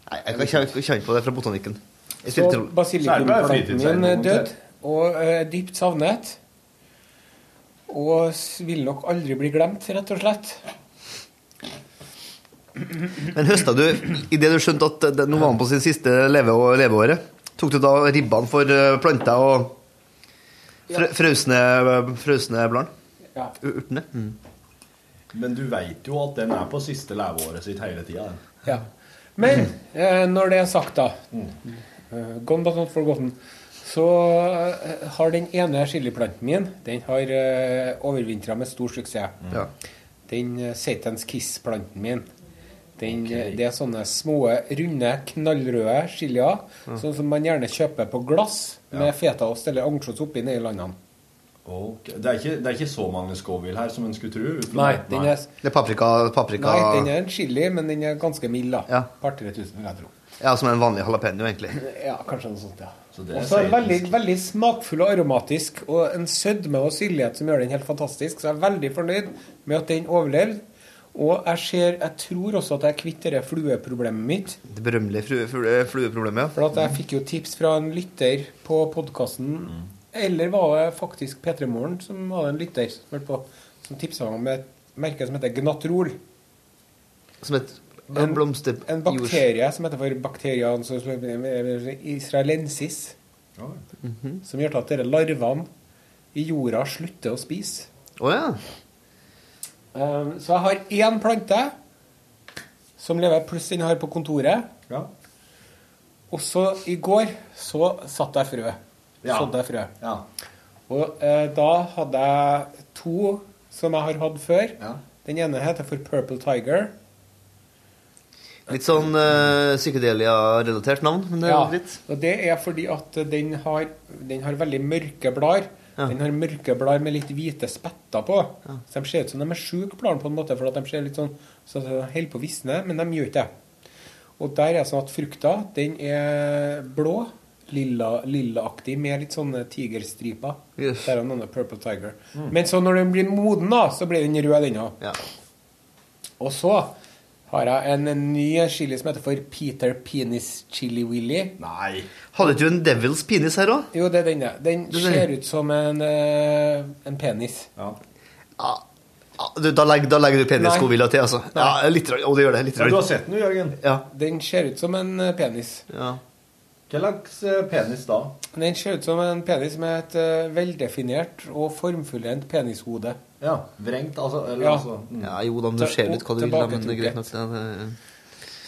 Nei, jeg kan ikke kjenne på det fra botanikken. Så spiller til- basilikumplanten min er fritidseiendom, død, og er dypt savnet. Og vil nok aldri bli glemt, rett og slett. Men høsta du, idet du skjønte at det, nå var han på sin siste leve leveåret, tok du da ribbene for eh, planter og frø, frøsne, frøsne blad? Ja. Urtene? Mm. Men du veit jo at den er på siste leveåret sitt hele tida. Ja. Men eh, når det er sagt, da eh, Gone but not forgotten. Så eh, har den ene chiliplanten min Den har uh, overvintra med stor suksess. Ja. Den uh, Satans Kiss-planten min. Den, okay. Det er sånne små, runde, knallrøde chilier. Sånn som man gjerne kjøper på glass med fetaost eller ansjos oppi nede i landene. Okay. Det, er ikke, det er ikke så mange Scoville her som en skulle tro. Nei, den er, Det er paprika, paprika nei, den er en chili, men den er ganske mild. da. Ja. Par-tre tusen, vil jeg tro. Ja, som en vanlig jalapeño, egentlig. Ja, kanskje noe sånt, ja. Så Og så er den veldig, veldig smakfull og aromatisk, og en sødme og syrlighet som gjør den helt fantastisk. Så jeg er veldig fornøyd med at den overlevde. Og jeg ser, jeg tror også at jeg kvitter det flueproblemet mitt. Det berømmelige flue, flue, flueproblemet, ja. For at jeg fikk jo tips fra en lytter på podkasten eller var det faktisk P3 Morgen som var en lytter som på, som tipsa meg om et merke som heter Gnatrol. Som et En- blomster... En bakterie som heter for bakterian israelensis. Som gjør at disse larvene i jorda slutter å spise. Oh, ja. Um, så jeg har én plante som lever, pluss den jeg har på kontoret. Ja. Og så i går så satte jeg frø. Ja. Sådde jeg frø. Ja. Og eh, da hadde jeg to som jeg har hatt før. Ja. Den ene heter for Purple Tiger. Litt sånn uh, psykedelia-relatert navn, men det er Ja, litt og det er fordi at den har, den har veldig mørke blader. Ja. Den har mørke blader med litt hvite spetter på. Så de ser ut som de er sjuke, bladene, på en måte, for at de ser litt sånn så de holder på å visne, men de gjør ikke det. Og der er det sånn at frukta, den er blå, lilla, lillaaktig, med litt sånne tigerstriper. Yes. Der er noen Purple Tiger. Men så når den blir moden, da, så blir den rød, den òg. Ja. Og så har jeg en, en ny chili som heter for Peter Penis Chili Willy. Nei. Hadde ikke du en Devil's Penis her òg? Jo, det er den, ja. Den Det er- ser ut som en, eh, en penis. Ja. Ah, Ja, du, da, legger, da legger du penisgodvilja til, altså. Nei. Ja, litt, og det gjør det. Litt Ja, du har sett den, Jørgen. Ja. Den ser ut som en eh, penis. ja. Hva slags eh, penis da? Den ser ut som en penis med et uh, veldefinert og formfullendt penishode. Ja, Vrengt, altså? Eller, Ja. altså mm. ja, jo da, men du ser litt hva du vil, da, men det er greit nok. Det, det er-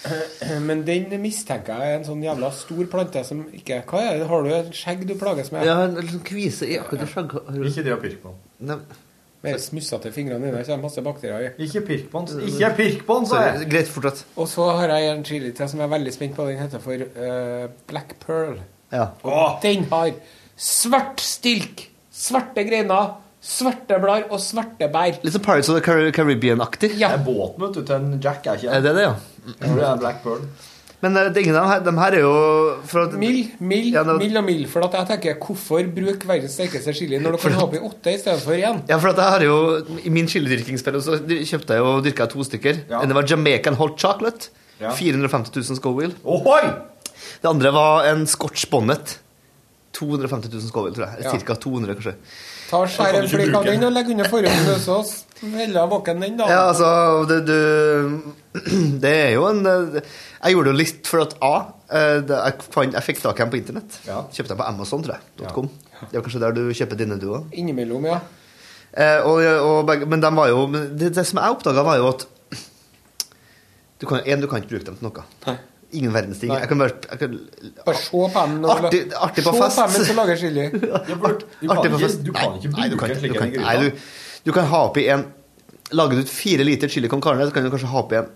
Men den mistenker jeg er en sånn jævla stor plante som ikke Hva er det? Har du et skjegg du plages med? Ja, en sånn kvise i akkurat i skjegget. Ikke det å pirke på. Nei, Mer smussete fingrene dine. Er det masse bakterier i. Ikke pirk på den. Ikke pirk på den, sa jeg! Greit, fortsett. Og så har jeg en chili til som jeg er veldig spent på. Den heter for uh, Black Pearl. Ja. Og den har svart stilk, svarte greiner, svarte blader og svarte bær. Litt sånn Pirates of the Caribbean-aktig. Ja. Det er båten vet du, til en Jack, er ikke Er det det, ja? Jeg tror det er Black Pearl. Men er ingen av dem her, er jo for at, Mild, mild, Ja, det- mild og mild. For at jeg tenker, hvorfor bruke verdens sterkeste chili når du kan ha oppi åtte i stedet for én? Ja, for at jeg har jo I min chilidyrkingsperiode så kjøpte jeg og dyrka to stykker. Ja. Det var Jamaican Hot Chocolate. Ja. 450 000 Scoville. Ohoi! Det andre var en Scotch Bonnet. 250 000 Scoville, tror jeg. Ja. Cirka 200, kanskje. Ta og Skjær kan en du ikke flik av den og legg under så heller av våken den, da. Ja, altså det, du, det er jo en Jeg gjorde det jo litt for at A eh, jeg, fant, jeg fikk tak i den på internett. Ja. Kjøpte den på Amazon, tror jeg. Ja. Det er kanskje der du kjøper dine, du òg. Innimellom, ja. Eh, og, og, men de var jo det, det som jeg oppdaga, var jo at du kan, en, du kan ikke bruke dem til noe. Nei. Ingen verdens ting. Nei. Jeg kan bare jeg kan, Bare se på dem når Artig- artig på Se fest. på dem mens du lager chili. Kan Artig på fest. du kan ikke Nei, du bruke kan, en ikke- slik du en du, du kan ha oppi en Lager du ut fire liter chili con carne, så kan du kanskje ha oppi en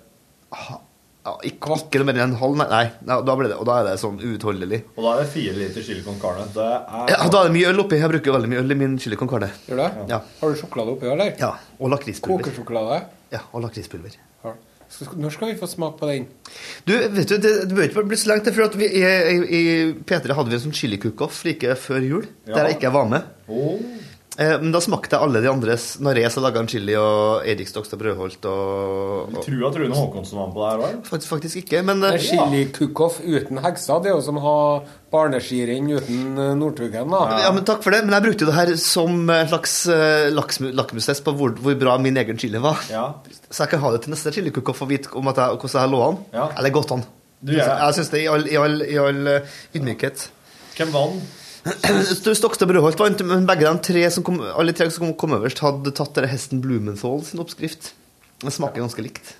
ha, ja, ikke, ikke noe mer enn en halv, nei. nei nei, da blir det, og da er det sånn uutholdelig. Og da er det fire liter chili con carne. Det er Ja, da er det mye øl oppi. Jeg bruker veldig mye øl i min chili con carne. Gjør det? Ja. Har du sjokolade oppi, eller? Ja, og lakrispulver. Kokesjokolade? Ja, og lakrispulver. Ja. Når skal vi få smak på den? Du, vet du, det, det bør ikke bli så langt, for at vi, i, i, i P3 hadde vi en sånn chili cook-off like før jul, Ja. der jeg ikke var med. Åh. Eh, men da smakte jeg alle de andres når jeg så laga en chili, og Erik Stokstad Brødholt og, og Tror Trune Rune Håkonsen var med på det her òg? faktisk, faktisk ikke, men Det eh, er chili cook-off uten heksa. Det er jo som å ha barneskirenn uten eh, Northugen, da. ja, men Takk for det, men jeg brukte jo det her som en slags lakmustest på hvor, hvor bra min egen chili var. Ja. Så jeg kan ha det til neste chili cook-off og vite om at jeg, hvordan jeg lå an. Ja. Eller godt an. Du det. Jeg syns det i all, i all, i all ydmykhet. Hvem vant? Stokstad Brødholt vant, men begge de tre som kom, alle tre som kom, øverst, hadde tatt denne hesten Blumenthal sin oppskrift. Den smaker ganske likt.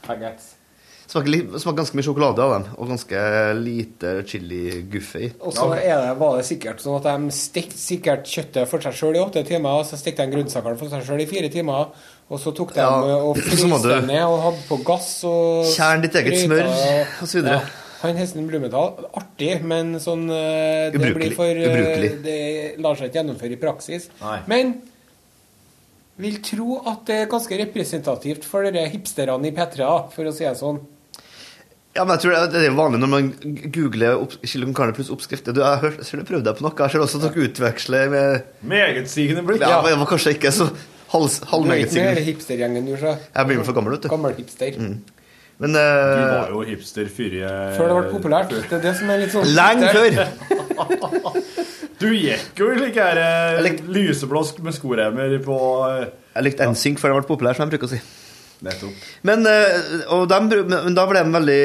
Smaker, smaker ganske mye sjokolade av dem, og ganske lite chili-guffe i. Og så er det, var det sikkert sånn at de stekte sikkert kjøttet for seg sjøl i åtte timer, og så stekte de grønnsakene for seg sjøl i fire timer, og så tok de Ja, og fryste ned og hadde på gass og Kjern ditt eget smør, og så videre. Han hesten Blumenthal, artig, men sånn eh, Det Ubrukelig. blir for eh, Ubrukelig. Det lar seg ikke gjennomføre i praksis. Nei. Men vil tro at det er ganske representativt for dere hipsterne i P3, for å si det sånn. Ja, men jeg tror det, det er vanlig når man googler opp, Kilden Karne pluss oppskrifter. Du, jeg har hørt, jeg tror du prøvde deg på noe. Jeg ser også at dere utveksler med Megetsigende blikk. Ja, jeg var kanskje ikke så hals, Du er ikke med hele hipstergjengen, du, så. Jeg blir med for gammel, vet du. Gammel hipster. Men Du eh, var jo hipster før jeg Før det ble populært. Det er det som er litt sånn lenge før! Du gikk jo i like her lyseblåsk Jeg likte- lyseblå sk- med skoremmer på eh, Jeg likte NSYNC før det ble populært, som de bruker å si. Men, eh, og dem men da ble de veldig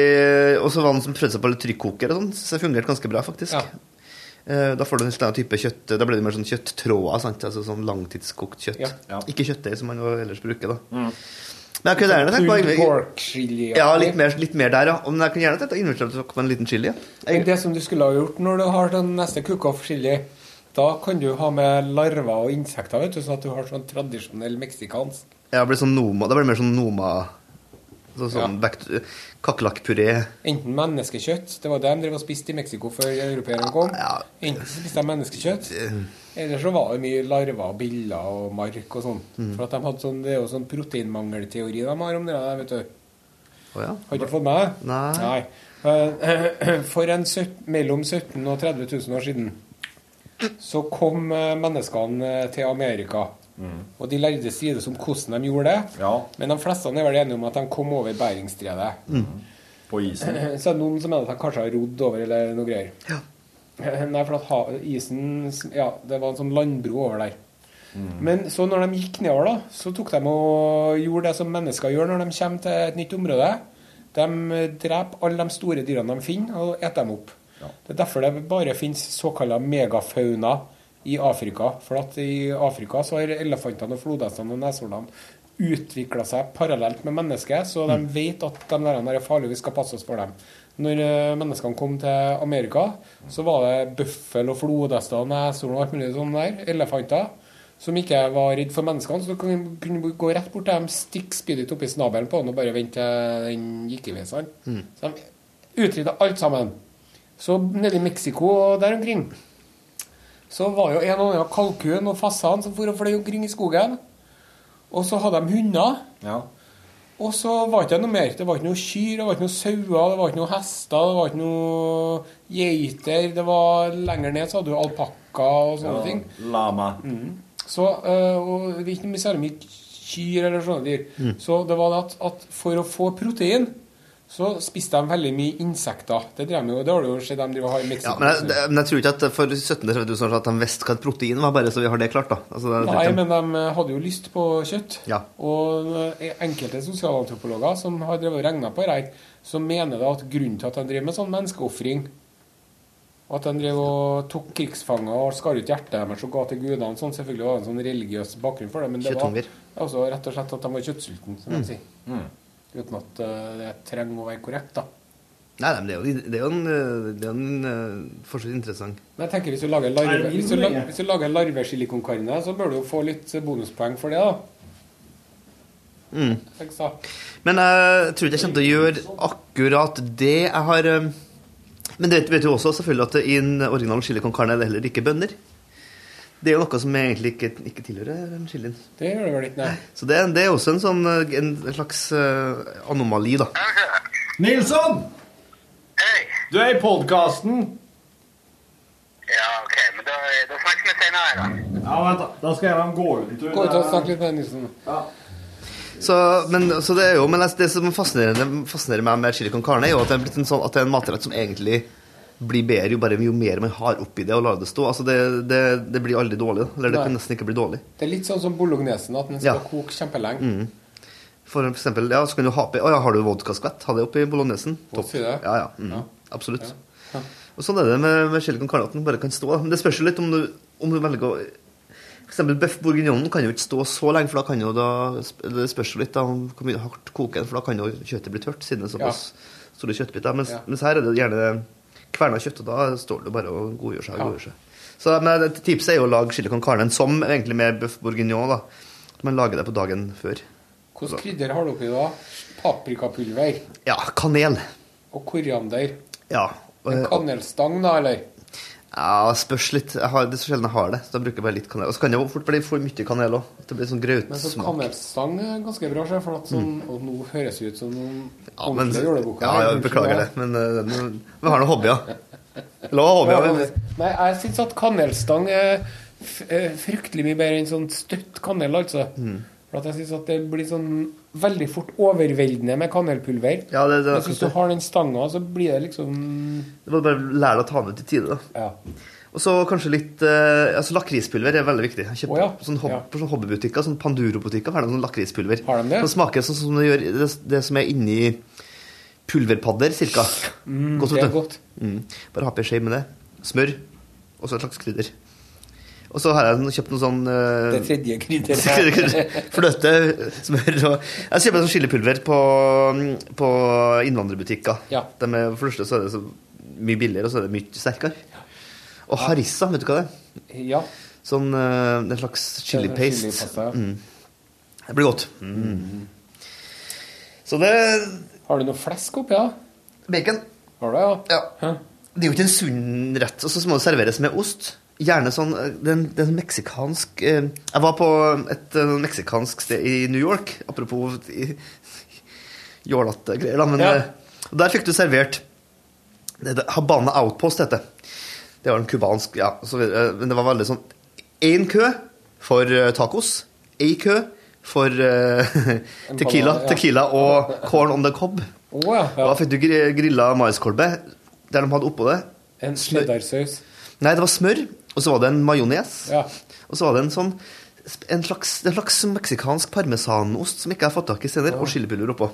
Og så var den som prøvde seg på litt trykkoker og sånn, så det fungerte ganske bra, faktisk. Ja. Eh, Da får du en slags annen type kjøtt Da blir det mer sånn kjøtttråder, sant? altså sånn langtidskokt kjøtt. Ja. Ja. Ikke kjøttdeig, som man jo ellers bruker, da. Men jeg kunne gjerne tenkt meg pork chili. Ja, litt mer, litt mer der, ja. Men jeg kunne gjerne tenkt å invitere dere en liten chili. Men det som du skulle ha gjort når du har den neste cook-off chili, da kan du ha med larver og insekter, vet du, sånn at du har sånn tradisjonell meksikansk. Ja, det blir sånn Noma, det blir mer sånn Noma så, Sånn ja. Kakerlakkpuré. Enten menneskekjøtt, det var det de drev og spiste i Mexico før europeerne kom. Ja. Enten spiste de menneskekjøtt, eller så var det mye larver og biller og mark og sånn. Mm. For at de hadde sånn, Det er jo sånn proteinmangelteori de har om det der, vet du. Oh, ja. Har du ikke fått med deg? Nei. Nei. For en mellom 17 og 30 000 år siden så kom eh, menneskene eh, til Amerika. Og de lærde sier om hvordan de gjorde det. Ja. Men de fleste er vel enige om at de kom over Beringstredet. På isen. Så er det noen som mener at de kanskje har rodd over eller noe greier. Nei, for at isen Ja, det var en sånn landbro over der. Men så når de gikk nedover, da, så tok de og gjorde det som mennesker gjør når de kommer til et nytt område. De dreper alle de store dyrene de finner, og eter dem opp. Det er derfor det bare finnes såkalla megafauna i Afrika. For at i Afrika så har elefantene og flodhestene og neshornene utvikla seg parallelt med mennesket, så de vet at de der er farlige, vi skal passe oss for dem. Når eh, menneskene kom til Amerika, så var det bøffel og flodhester og neshorn og alt mulig sånn der, elefanter, som ikke var redd for menneskene. Så kunne gå rett bort til dem, stikke spydet oppi snabelen på den og bare vente til den gikk i vei. Mm. Så de utrydda alt sammen. Så nede i Mexico og der omkring så var jo en og annen kalkun og fasan som for og fløy omkring i skogen. Og så hadde de hunder. Ja. Og så var det ikke noe mer. Det var ikke noe kyr, det var ikke noe sauer, det var ikke noe hester, det var ikke noe geiter. Det var Lenger ned så hadde du alpakka og sånne ting. Lama. Så, øh, og det er ikke noe særlig mye kyr eller sånne dyr. Så det var det at, at for å få protein, så spiste de veldig mye insekter. Det, drev jo, det har du jo sett de driver har i Mexico. Ja, men, jeg, det- men jeg tror ikke at for 17-30 000 år siden at de visste hva et protein var, bare så vi har det klart, da. Altså, det, Nei, men de hadde jo lyst på kjøtt. Ja. Og eh, enkelte sosialantropologer som har drevet og regna på det som mener da at grunnen til at de driver med sånn menneskeofring og At de drev og tok krigsfanger og skar ut hjertet deres og ga til gudene sånn, Selvfølgelig var det en sånn religiøs bakgrunn for det, men det var også rett og slett at de var kjøttsultne, som de sier. Uten at eh, det trenger å være korrekt, da. Nei, nei, men det er jo, det er jo en, det er en øh, fortsatt interessant Men jeg tenker hvis du lager larve, hvis du, hvis du lager larvesilikonkarne, så bør du jo få litt bonuspoeng for det, da. Mm. Men jeg tror ikke jeg kommer til å gjøre akkurat det. Jeg har Men det vet, vet du også selvfølgelig at i en original chili con carne er det heller ikke bønner. Det er jo noe som egentlig ikke, ikke tilhører den chilien. Det gjør det vel ikke, nei. Så det, det er også en sånn en slags uh, anomali, da. Nilsson! Hei. Du er i podkasten. Ja, ok, men da, da snakkes vi senere, da. Ja, vent, da. Da skal jeg gå ut en tur. Gå ut og snakke litt med Nilsen. Så, men, så det er jo, men det som fascinerer, fascinerer meg med chili con carne, er jo at det er, blitt en sånn, at det er en matrett som egentlig blir bedre jo, bare, jo mer man har oppi det og lar det stå. Altså det, det, det blir aldri dårlig. Eller det Nei. kan nesten ikke bli dårlig. Det er litt sånn som bolognesen, at den skal Ja. Mm. koke kjempelenge. For eksempel, ja, så kan du ha oppi Å ja, har du vodkaskvett? Ha det oppi bolognesen. Topp. Ja, ja. Mm, Ja. Absolutt. Ja. Og sånn er det med, med chili con carne, at den bare kan stå. Men det spørs jo litt om du, om du velger å For eksempel bøff bourguignon kan jo ikke stå så lenge, for da kan jo da Det spørs jo litt da om hvor mye hardt koker den, for da kan jo kjøttet bli tørt, siden det er såpass store kjøttbiter. Mens, mens her er det gjerne kverna kjøtt, og da står det bare og godgjør seg. og godgjør seg. Så men et tipset er jo å lage chili con carne som egentlig med bøff bourguignon. da. Man lager det på dagen før. Hvilket krydder har du oppi da? Paprikapulver Ja, kanel. og koriander. Ja. En kanelstang, da, eller? Ja, spørs litt. Jeg har, det er så sjelden jeg har det. Så da bruker jeg bare litt kanel. Og så kan det jo fort bli for mye kanel òg. Det blir sånn Men så grautsmak. kanelstang er ganske bra, sjef, for sånn, og nå høres ut som noen Mm. Ja, men, ordentlige ja, ja, beklager det. Men uh, vi har noen hobbyer. La hobbyer. men- Nei, jeg syns at kanelstang er eh, fryktelig mye bedre enn sånn støtt kanel, altså. Mm. For at jeg syns at det blir sånn veldig fort overveldende med kanelpulver. Ja, det, det, Men hvis du har den stanga, så blir det liksom det må bare lære deg å ta den ut i tide. da. Ja. Og så kanskje litt eh, altså Lakrispulver er veldig viktig. Kjøp, oh, ja, sånn hob ja. På sånne hobbybutikker, sånn Panduro-butikker, har de sånn lakrispulver. Har de det? Som smaker sånn som det gjør det, det som er inni pulverpadder, cirka. Mm, Godt, det er godt. Mm. Bare ha på ei skje med det. Smør. Og så et slags krydder. Og så har jeg kjøpt noe sånn uh, Det tredje krydderet. krydder. Fløte, smør og Jeg kjøper sånn chilipulver på, på innvandrerbutikker. Ja. De er, for det første så er det så mye billigere, og så er det mye sterkere. Og harissa, vet du hva det er? Ja. Sånn uh, en slags chili Sånn paste. ja. Mm. Det blir godt. Mm. Så det Har du noe flesk oppi, da? Bacon. Har du, ja? Ja. Det er jo ikke en sunn rett. Og så må det serveres med ost. Gjerne sånn den, Det er en, det er en meksikansk eh, Jeg var på et uh, meksikansk sted i New York, apropos jålete greier, da. Men Ja. eh, der fikk du servert Habana Outpost heter det. Det var en cubansk Ja. Men det var veldig sånn Én kø for eh, tacos. Ei kø for uh, tequila, ja. tequila og corn on the cob. Oh, ja. Da fikk du gri- grilla maiskolbe der de hadde oppå det. En cheddarsaus. Nei, det var smør, og så var det en majones. Ja. Og så var det en sånn en slags, en slags meksikansk parmesanost som ikke jeg har fått tak i senere, og chilipulver oppå.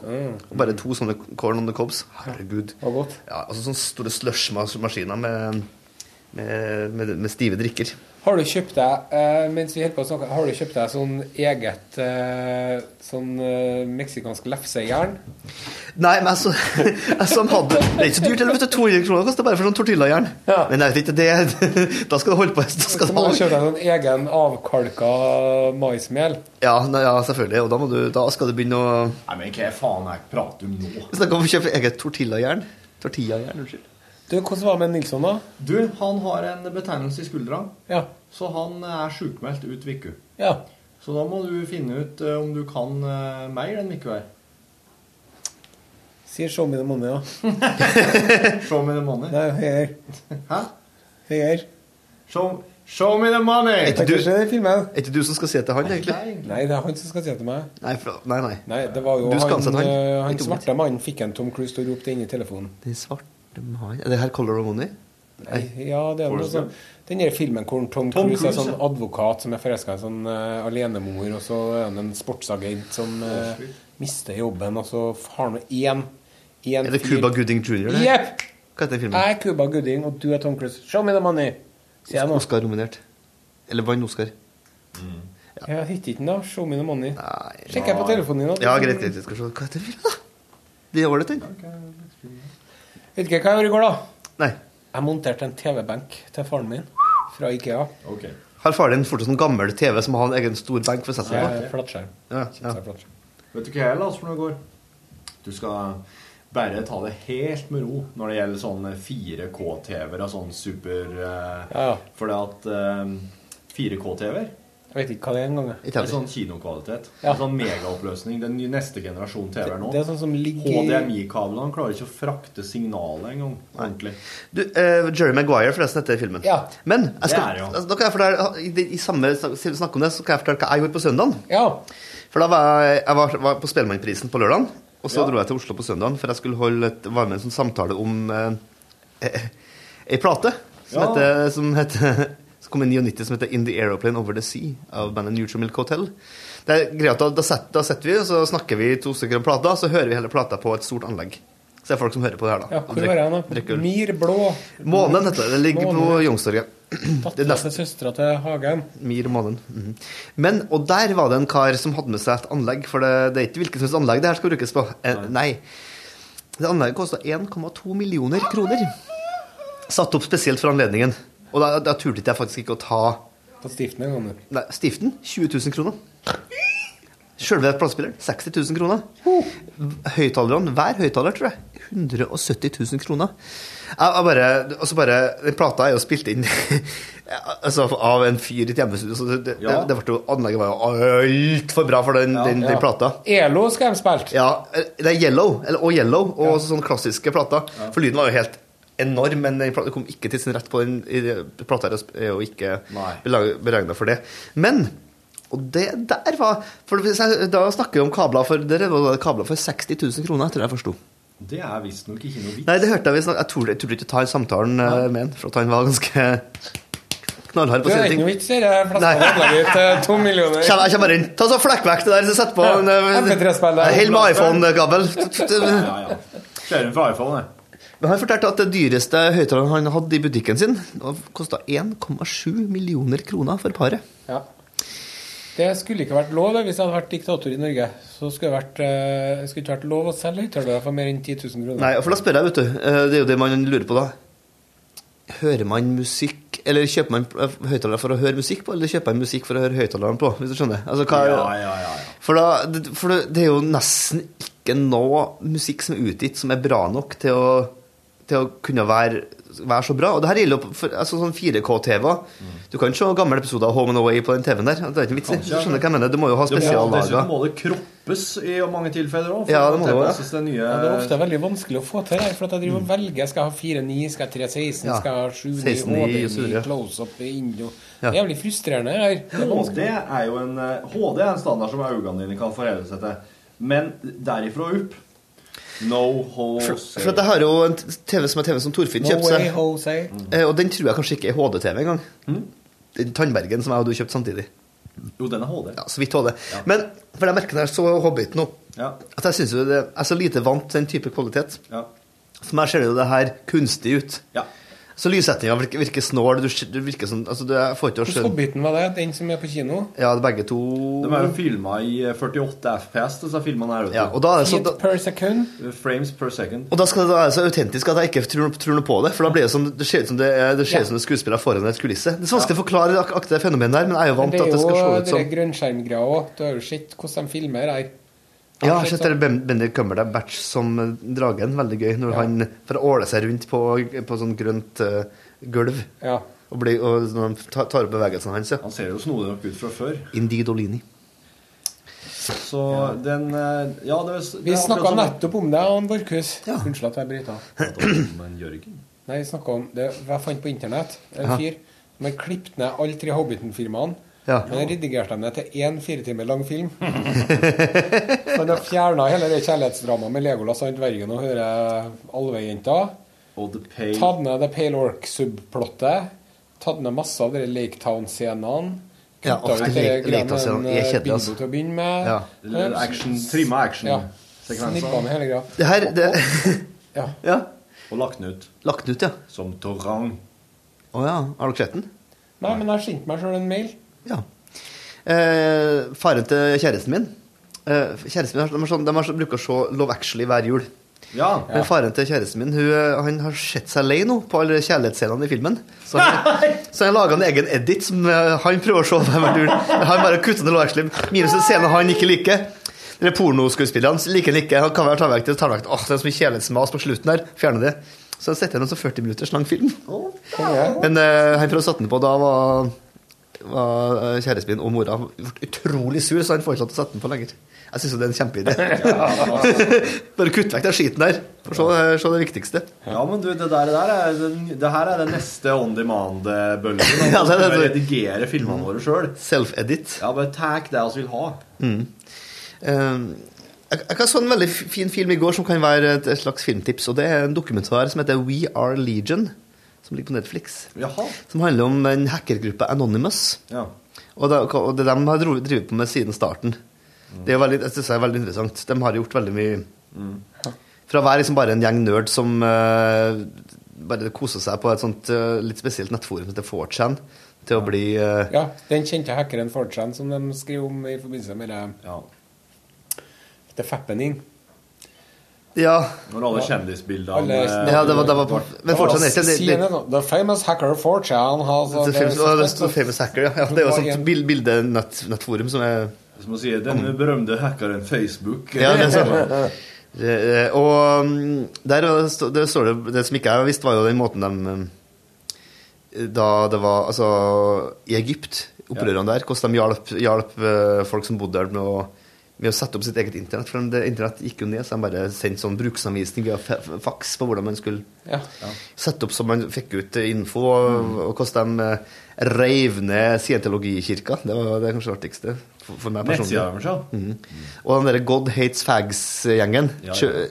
Og bare to sånne corn on the cobs. Herregud. Ja. Ja, altså sånne store slush-maskiner med, med, med, med stive drikker. Har du kjøpt deg eh, mens vi holder på å snakke, har du kjøpt deg sånn eget eh, sånn eh, meksikansk lefsejern? Nei, men altså, altså han hadde, Det er ikke så dyrt, eller vet du, 200 kroner koster bare for sånn tortillajern. Ja. Men jeg vet ikke, det, da skal du holde på. Da skal Så du må du kjøpe deg sånn egen avkalka maismel. ja, nei, ja, selvfølgelig. Og da, må du, da skal du begynne å Nei, men hva faen er det prater om nå? Vi snakker om å kjøpe eget tortillajern. Tortillajern, unnskyld. Du, Hvordan var det med Nilsson, da? Du, han har en betegnelse i skuldra, Ja. så han er sjukmeldt ut uke. ja. Så da må du finne ut eh, om du kan eh, mer den uka her. Sier 'show me the money', ja. Show me the money. Nei, høyere. Hæ? Høyere. Show, show me the money! Er ikke Du du, er som skal si det til han, egentlig? Nei, det er han som skal si det til meg. Nei, for, nei, nei. Nei, det var jo Du skal han, han. eh, han svarte mannen fikk en Tom Cruise til å rope det inn i telefonen. Den svarte mannen Er det her Color of Money? Nei, ja, det er noe sånn Den der filmen hvor Tom, Tom Cruise er sånn advokat som er forelska i en sånn uh, alenemor, og så er han en sportsagent som uh, mister jobben, og så har han én Er det Cuba Gooding Jr.? det? Jepp! Hva heter filmen? Jeg er Cuba Gooding, og du er Tom Cruise. Show me the money! Sier jeg nå. Oscar-nominert. Eller vant Oscar. Jeg hittet ikke den, da. Show me the money. Sjekker jeg på telefonen din. nå Ja, greit, greit. Skal se. Hva heter filmen, da? Det er ålreit, den. Vet ikke hva jeg gjorde i går, da. Nei. Jeg monterte en TV-benk til faren min fra Ikea. Ok. Har faren din fortsatt sånn gammel TV som har en egen stor benk for å sette seg på? Eh, Ja, ja. Vet du hva jeg leste for noe i går? Du skal bare ta det helt med ro når det gjelder sånne 4K-TV-er og sånn super uh, Ja, ja. For det at uh, 4K-TV-er Jeg vet ikke hva det er engang. Ikke er sånn kinokvalitet. Ja. Sånn megaoppløsning. Den neste generasjon TV-er nå. Det er sånn som ligger HDMI-kablene klarer ikke å frakte signalet engang ordentlig. Du, uh, Jerry Maguire, forresten, heter filmen. Ja. Men jeg skal, Det er ja. altså, da kan jeg fortelle, i, i samme snakk om det, så kan jeg fortelle hva jeg gjorde på søndagen. Ja. For da var jeg, jeg var, var på Spellemannprisen på lørdagen, og så Ja. dro jeg til Oslo på søndagen, for jeg skulle holde et, var med en sånn samtale om eh, eh, ei plate som, Ja. heter, som heter som kom en 99, som heter In the Aeroplane Over the Sea av bandet Neutral Milk Hotel. Det er greit, da, da, setter, vi, så snakker vi to stykker om plata, så hører vi hele plata på et stort anlegg. Så det er folk som hører på det her, da. ja hvor var jeg nå? Myr Mir blå. Månen heter det. Ligger på Månen. Youngstorget. Det er Dattera til søstera til Hagen. Mir månen. -hmm. Men, og der var det en kar som hadde med seg et anlegg, for det, det er ikke hvilket som helst anlegg det her skal brukes på. Eh, nei. Det anlegget kosta 1,2 millioner kroner. Satt opp spesielt for anledningen. Og da, da turte jeg faktisk ikke å ta Ta stiften en gang. nei, stiften. 20 000 kroner. Sjølve platespilleren 60 000 kroner. Høyttalerne, hver høyttaler, tror jeg, 170 000 kroner. Jeg, bare, altså bare, Den plata er jo spilt inn altså, av en fyr i et hjemmestudio, så det, det, Ja. det, ble jo, anlegget var jo altfor bra for den, den, den Ja. plata. ELO skal de spilt. Ja, det er Yellow, eller, og Yellow, og sånne klassiske plater. For lyden var jo helt enorm, men den kom ikke til sin rett på den plata. er jo ikke beregna for det. Men Og det der var For Da snakker vi om kabler for Dere var det kabler for 60 000 kroner, tror jeg jeg forsto. Det er visstnok ikke noe vits. Nei, det hørte jeg vi snak- Jeg torde, ikke ta samtalen eh, med han, for at han var ganske knallhard på Det sine er ikke ting. noe vits i det. Fleste anlegget til to millioner. Kjem- Jeg kommer bare inn. Ta så Flekk vekk det der, så sett på Ja, en eh, MP3-spiller. Hell med iPhone-kabel. Ja, ja. Ser den fra iPhone, jeg. Men han fortalte at det dyreste høyttaleren han hadde i butikken sin, kosta 1,7 millioner kroner for paret. Ja. Det skulle ikke vært lov hvis jeg hadde vært diktator i Norge. Så skulle det vært, eh, det skulle ikke vært lov å selge høyttalere for mer enn 10 000 kroner. Nei, for da spør jeg, vet du. eh, Det er jo det man lurer på da. Hører man musikk Eller kjøper man eh, høyttalere for å høre musikk på, eller kjøper man musikk for å høre høyttaleren på? Hvis du skjønner? Altså, hva, Ja, ja, ja, ja. For, da, det- for det, det er jo nesten ikke noe musikk som er utgitt som er bra nok til å, til å kunne være, være så bra. Og det her gjelder jo for, altså, sånn 4K-TV. Du kan se gamle episoder av Home and Away på den TV-en der. Det er ikke vits i. Du skjønner hva jeg mener. Du må jo ha spesiallaga. dessuten må det kroppes i mange tilfeller òg. Ja, det må det også, ja. det nye Ja, det er ofte veldig vanskelig å få til det, for at jeg driver og velger. Skal jeg ha 4-9, skal jeg ha 3-16, ja. skal jeg ha 7.9, 16.9 og så videre. HD, close-up, Indo Ja. Det er jævlig frustrerende. her. Det er HD er jo en eh, HD er en standard som øynene dine kan forholde seg til. Men derifra og opp No For, Jose. for for jeg har jo en TV som er TV som Torfinn No kjøpte seg. Jose. Eh, Og den tror jeg kanskje ikke er HD-TV engang. Den Tannbergen som jeg og du kjøpte samtidig. Jo, den er HD. Ja, Så vidt HD. Men for jeg merker når jeg så Hobbit nå, Ja. at jeg syns jo det er så lite vant til den type kvalitet. Ja. For meg ser det jo det her kunstig ut. ja. Så lyssettinga virker, virker snål. Du, du virker sånn altså, du, Jeg får ikke å skjønne Hobbiten var det? Den som er på kino? Ja, begge to De er jo filma i eh, 48 FPS, disse filmene her. ja, og, da er det så, da, per second? Frames per second. og da skal det være så autentisk at jeg ikke tror, tror noe på det. For da blir det sånn Det ser ut som det er, det ser ut som det skuespiller foran et kulisse. Det er så vanskelig å forklare ak akkurat det fenomenet der, men jeg er jo vant til er at det skal se ut som det er jo grønnskjermgreia òg. Du har jo sett hvordan de filmer her. Ja, jeg har sett Bendik det Batch som eh, dragen. Veldig gøy. Når Ja. han får åle seg rundt på, på sånn grønt uh, gulv. Ja. Og, blir, og når han tar, opp bevegelsene hans. Ja. Han ser jo snodig nok ut fra før. Indigidolini. Så den eh, Ja, det det Vi snakka nettopp om det, Ann Borchhus. Ja. Unnskyld at jeg bryter av. Nei, vi snakket om det jeg fant på internett. En fyr som har klippet ned alle tre Hobbiten-filmene. Ja. Men redigerte dem til én fire timer lang film. Så han har fjerna hele det kjærlighetsdramaet med Legolas og dvergen og hører alvejenta. Tatt ned The Pale Orc-subplottet. Tatt ned masse av de Lake Town-scenene. Ja, ofte ut de Lake Town-scenene. med er en, kjedelig, Bilbo altså. til å begynne med. Ja. Action, trimma action-sekvenser. Hele greia. Det her det, Ja. Ja. Og lagt den ut Lagt den ut, ja. som torang. Å ja. Har dere sett den? Nei, men jeg har sendt meg sjøl en mail. Ja. Eh, faren til kjæresten min eh, Kjæresten min de, har sånn, de har, så- bruker å se Love Actually hver jul. Ja. Men faren til kjæresten min hun, eh, han har sett seg lei nå på alle kjærlighetsscenene i filmen. Så han, så han laga en egen edit som eh, han prøver å se hver jul. Han bare kutter ned Love Actually. Minus en scene han ikke liker. De pornoskuespillerne liker han ikke. Han kan være ta vekk det. vekk. Åh, det er så mye kjærlighetsmas på slutten her. Fjerne det. Så han setter han en 40 minutters lang film. Men eh, han prøvde å sette den på. Da var, var eh, kjæresten min og mora ble utrolig sur, så han til å sette den på lenger. Jeg syns det er en kjempeidé. Bare kutt vekk den skiten der. For så, se det viktigste. Ja, men du, det der, det der er, den- det her er den neste on demand-bølgen. Ja, det det. redigere filmene våre sjøl. Self-edit. Ja, bare tag det vi vil ha. Eh, jeg, jeg så en veldig fin film i går som kan være et, et slags filmtips. Og Det er en dokumentar som heter We Are Legion, som ligger på Netflix. Jaha. Som handler om en hackergruppe Anonymous. Ja. Og det, og det de har drevet på med siden starten. Det er veldig, jeg synes det er veldig interessant. De har gjort veldig mye Fra å være liksom bare en gjeng nerd som uh, bare koser seg på et sånt uh, litt spesielt nettforum som heter 4chan, til å bli uh, Ja, den kjente hackeren 4chan som de skriver om i forbindelse med det, ja. The Fappening. Ja. Når alle kjendisbildene ja det var, det var på, men 4chan er ikke det, det, The famous hacker 4chan has the famous, å, det famous hacker, ja. ja. Det er jo et sånt bil- bildenettforum som er Som å si, den berømte hackeren Facebook. Ja, det er sånn. Og mm, der det står det Det som ikke jeg visste, var jo den måten de mm, Da det var Altså, i Egypt, opprørene der, hvordan de hjalp, hjalp eh, folk som bodde der med å med å sette opp sitt eget internett. For det, internett gikk jo ned, så de bare sendte sånn bruksanvisning via fa- faks på hvordan man skulle Ja. sette opp så man fikk ut eh, info, og, og hvordan de eh, reiv ned scientologikirka. Det var det kanskje artigste for, for meg personlig. Mhm. Og den derre God Hates Fags-gjengen. Ja, ja.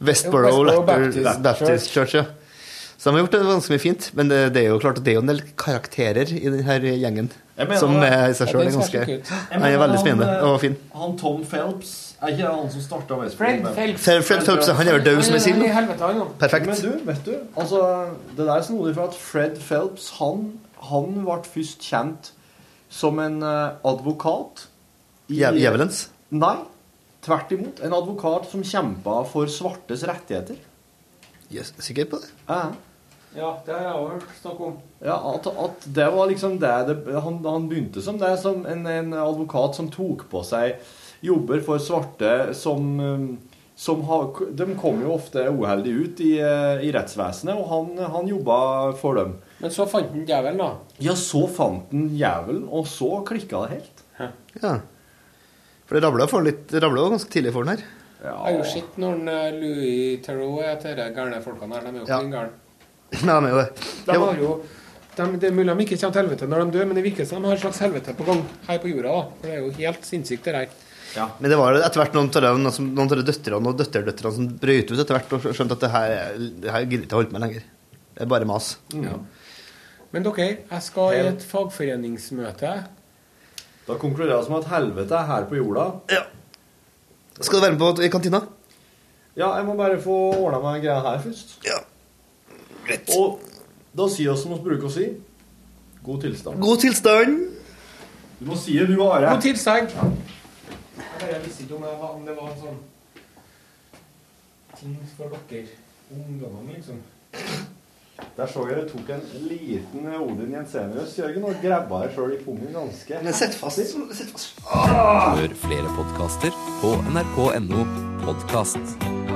Westboro Westboro Baptist, Baptist Baptist Church. ja. Så de har gjort det ganske mye fint. Men det, det er jo klart at det er jo en del karakterer i denne gjengen mener som er i seg sjøl er ganske. Han er veldig spennende og fin. Han Tom Phelps Er ikke han som starta Fred Phelps. Fred Fred Phelps, han er vel død som en sild er. Perfekt. Men du, vet du, altså, det der er snodig for at Fred Phelps, han, han ble først kjent som en eh, advokat. i- Djev- Djevelens. Nei, tvert imot. En advokat som kjempa for svartes rettigheter. Yes, sikker på det? Ja. Ja, det har jeg også hørt snakk om. Ja, at, at det var liksom det, det han, han begynte som det, som en, en advokat som tok på seg jobber for svarte som, um, som har, De kom jo ofte uheldig ut i, eh, i rettsvesenet, og han, han jobba for dem. Men så fant han djevelen, da. Ja, så fant han djevelen, og så klikka det helt. Ja. For det rabla for litt, det rabla jo ganske tidlig for den her. Jeg har jo sett når eh, Louis Theroux er disse gærne folkene her. De er jo Ja. gærne. Nei, men jo det. De har jo de, Det er mulig de ikke kommer til helvete når de dør, men det virker som de har et slags helvete på gang her på jorda. da. For det er jo helt sinnssykt, det der. Men det var etter hvert noen av de døtrene og døtterdøtrene som brøt ut etter hvert og skjønte at det her, det her gidder ikke å holde på med lenger. Det er bare mas. Ja. Men dere, jeg skal i et fagforeningsmøte. Da konkluderer vi med at helvete er her på jorda. Ja. Skal du være med på i kantina? Ja, jeg må bare få ordna meg greia her først. Ja. Greit. Og da sier vi som vi bruker å si. God tilstand. God tilstand. Du må si det, du, Are. God tilstand. Jeg visste ikke om det var, om det var en sånn ting for dere ungdommene, liksom. Der så jeg det tok en liten Odin Jensenius, Jørgen, og grabba deg sjøl i pungen ganske Men sett fast. Sett fast. Hør flere podkaster på nrk.no podkast.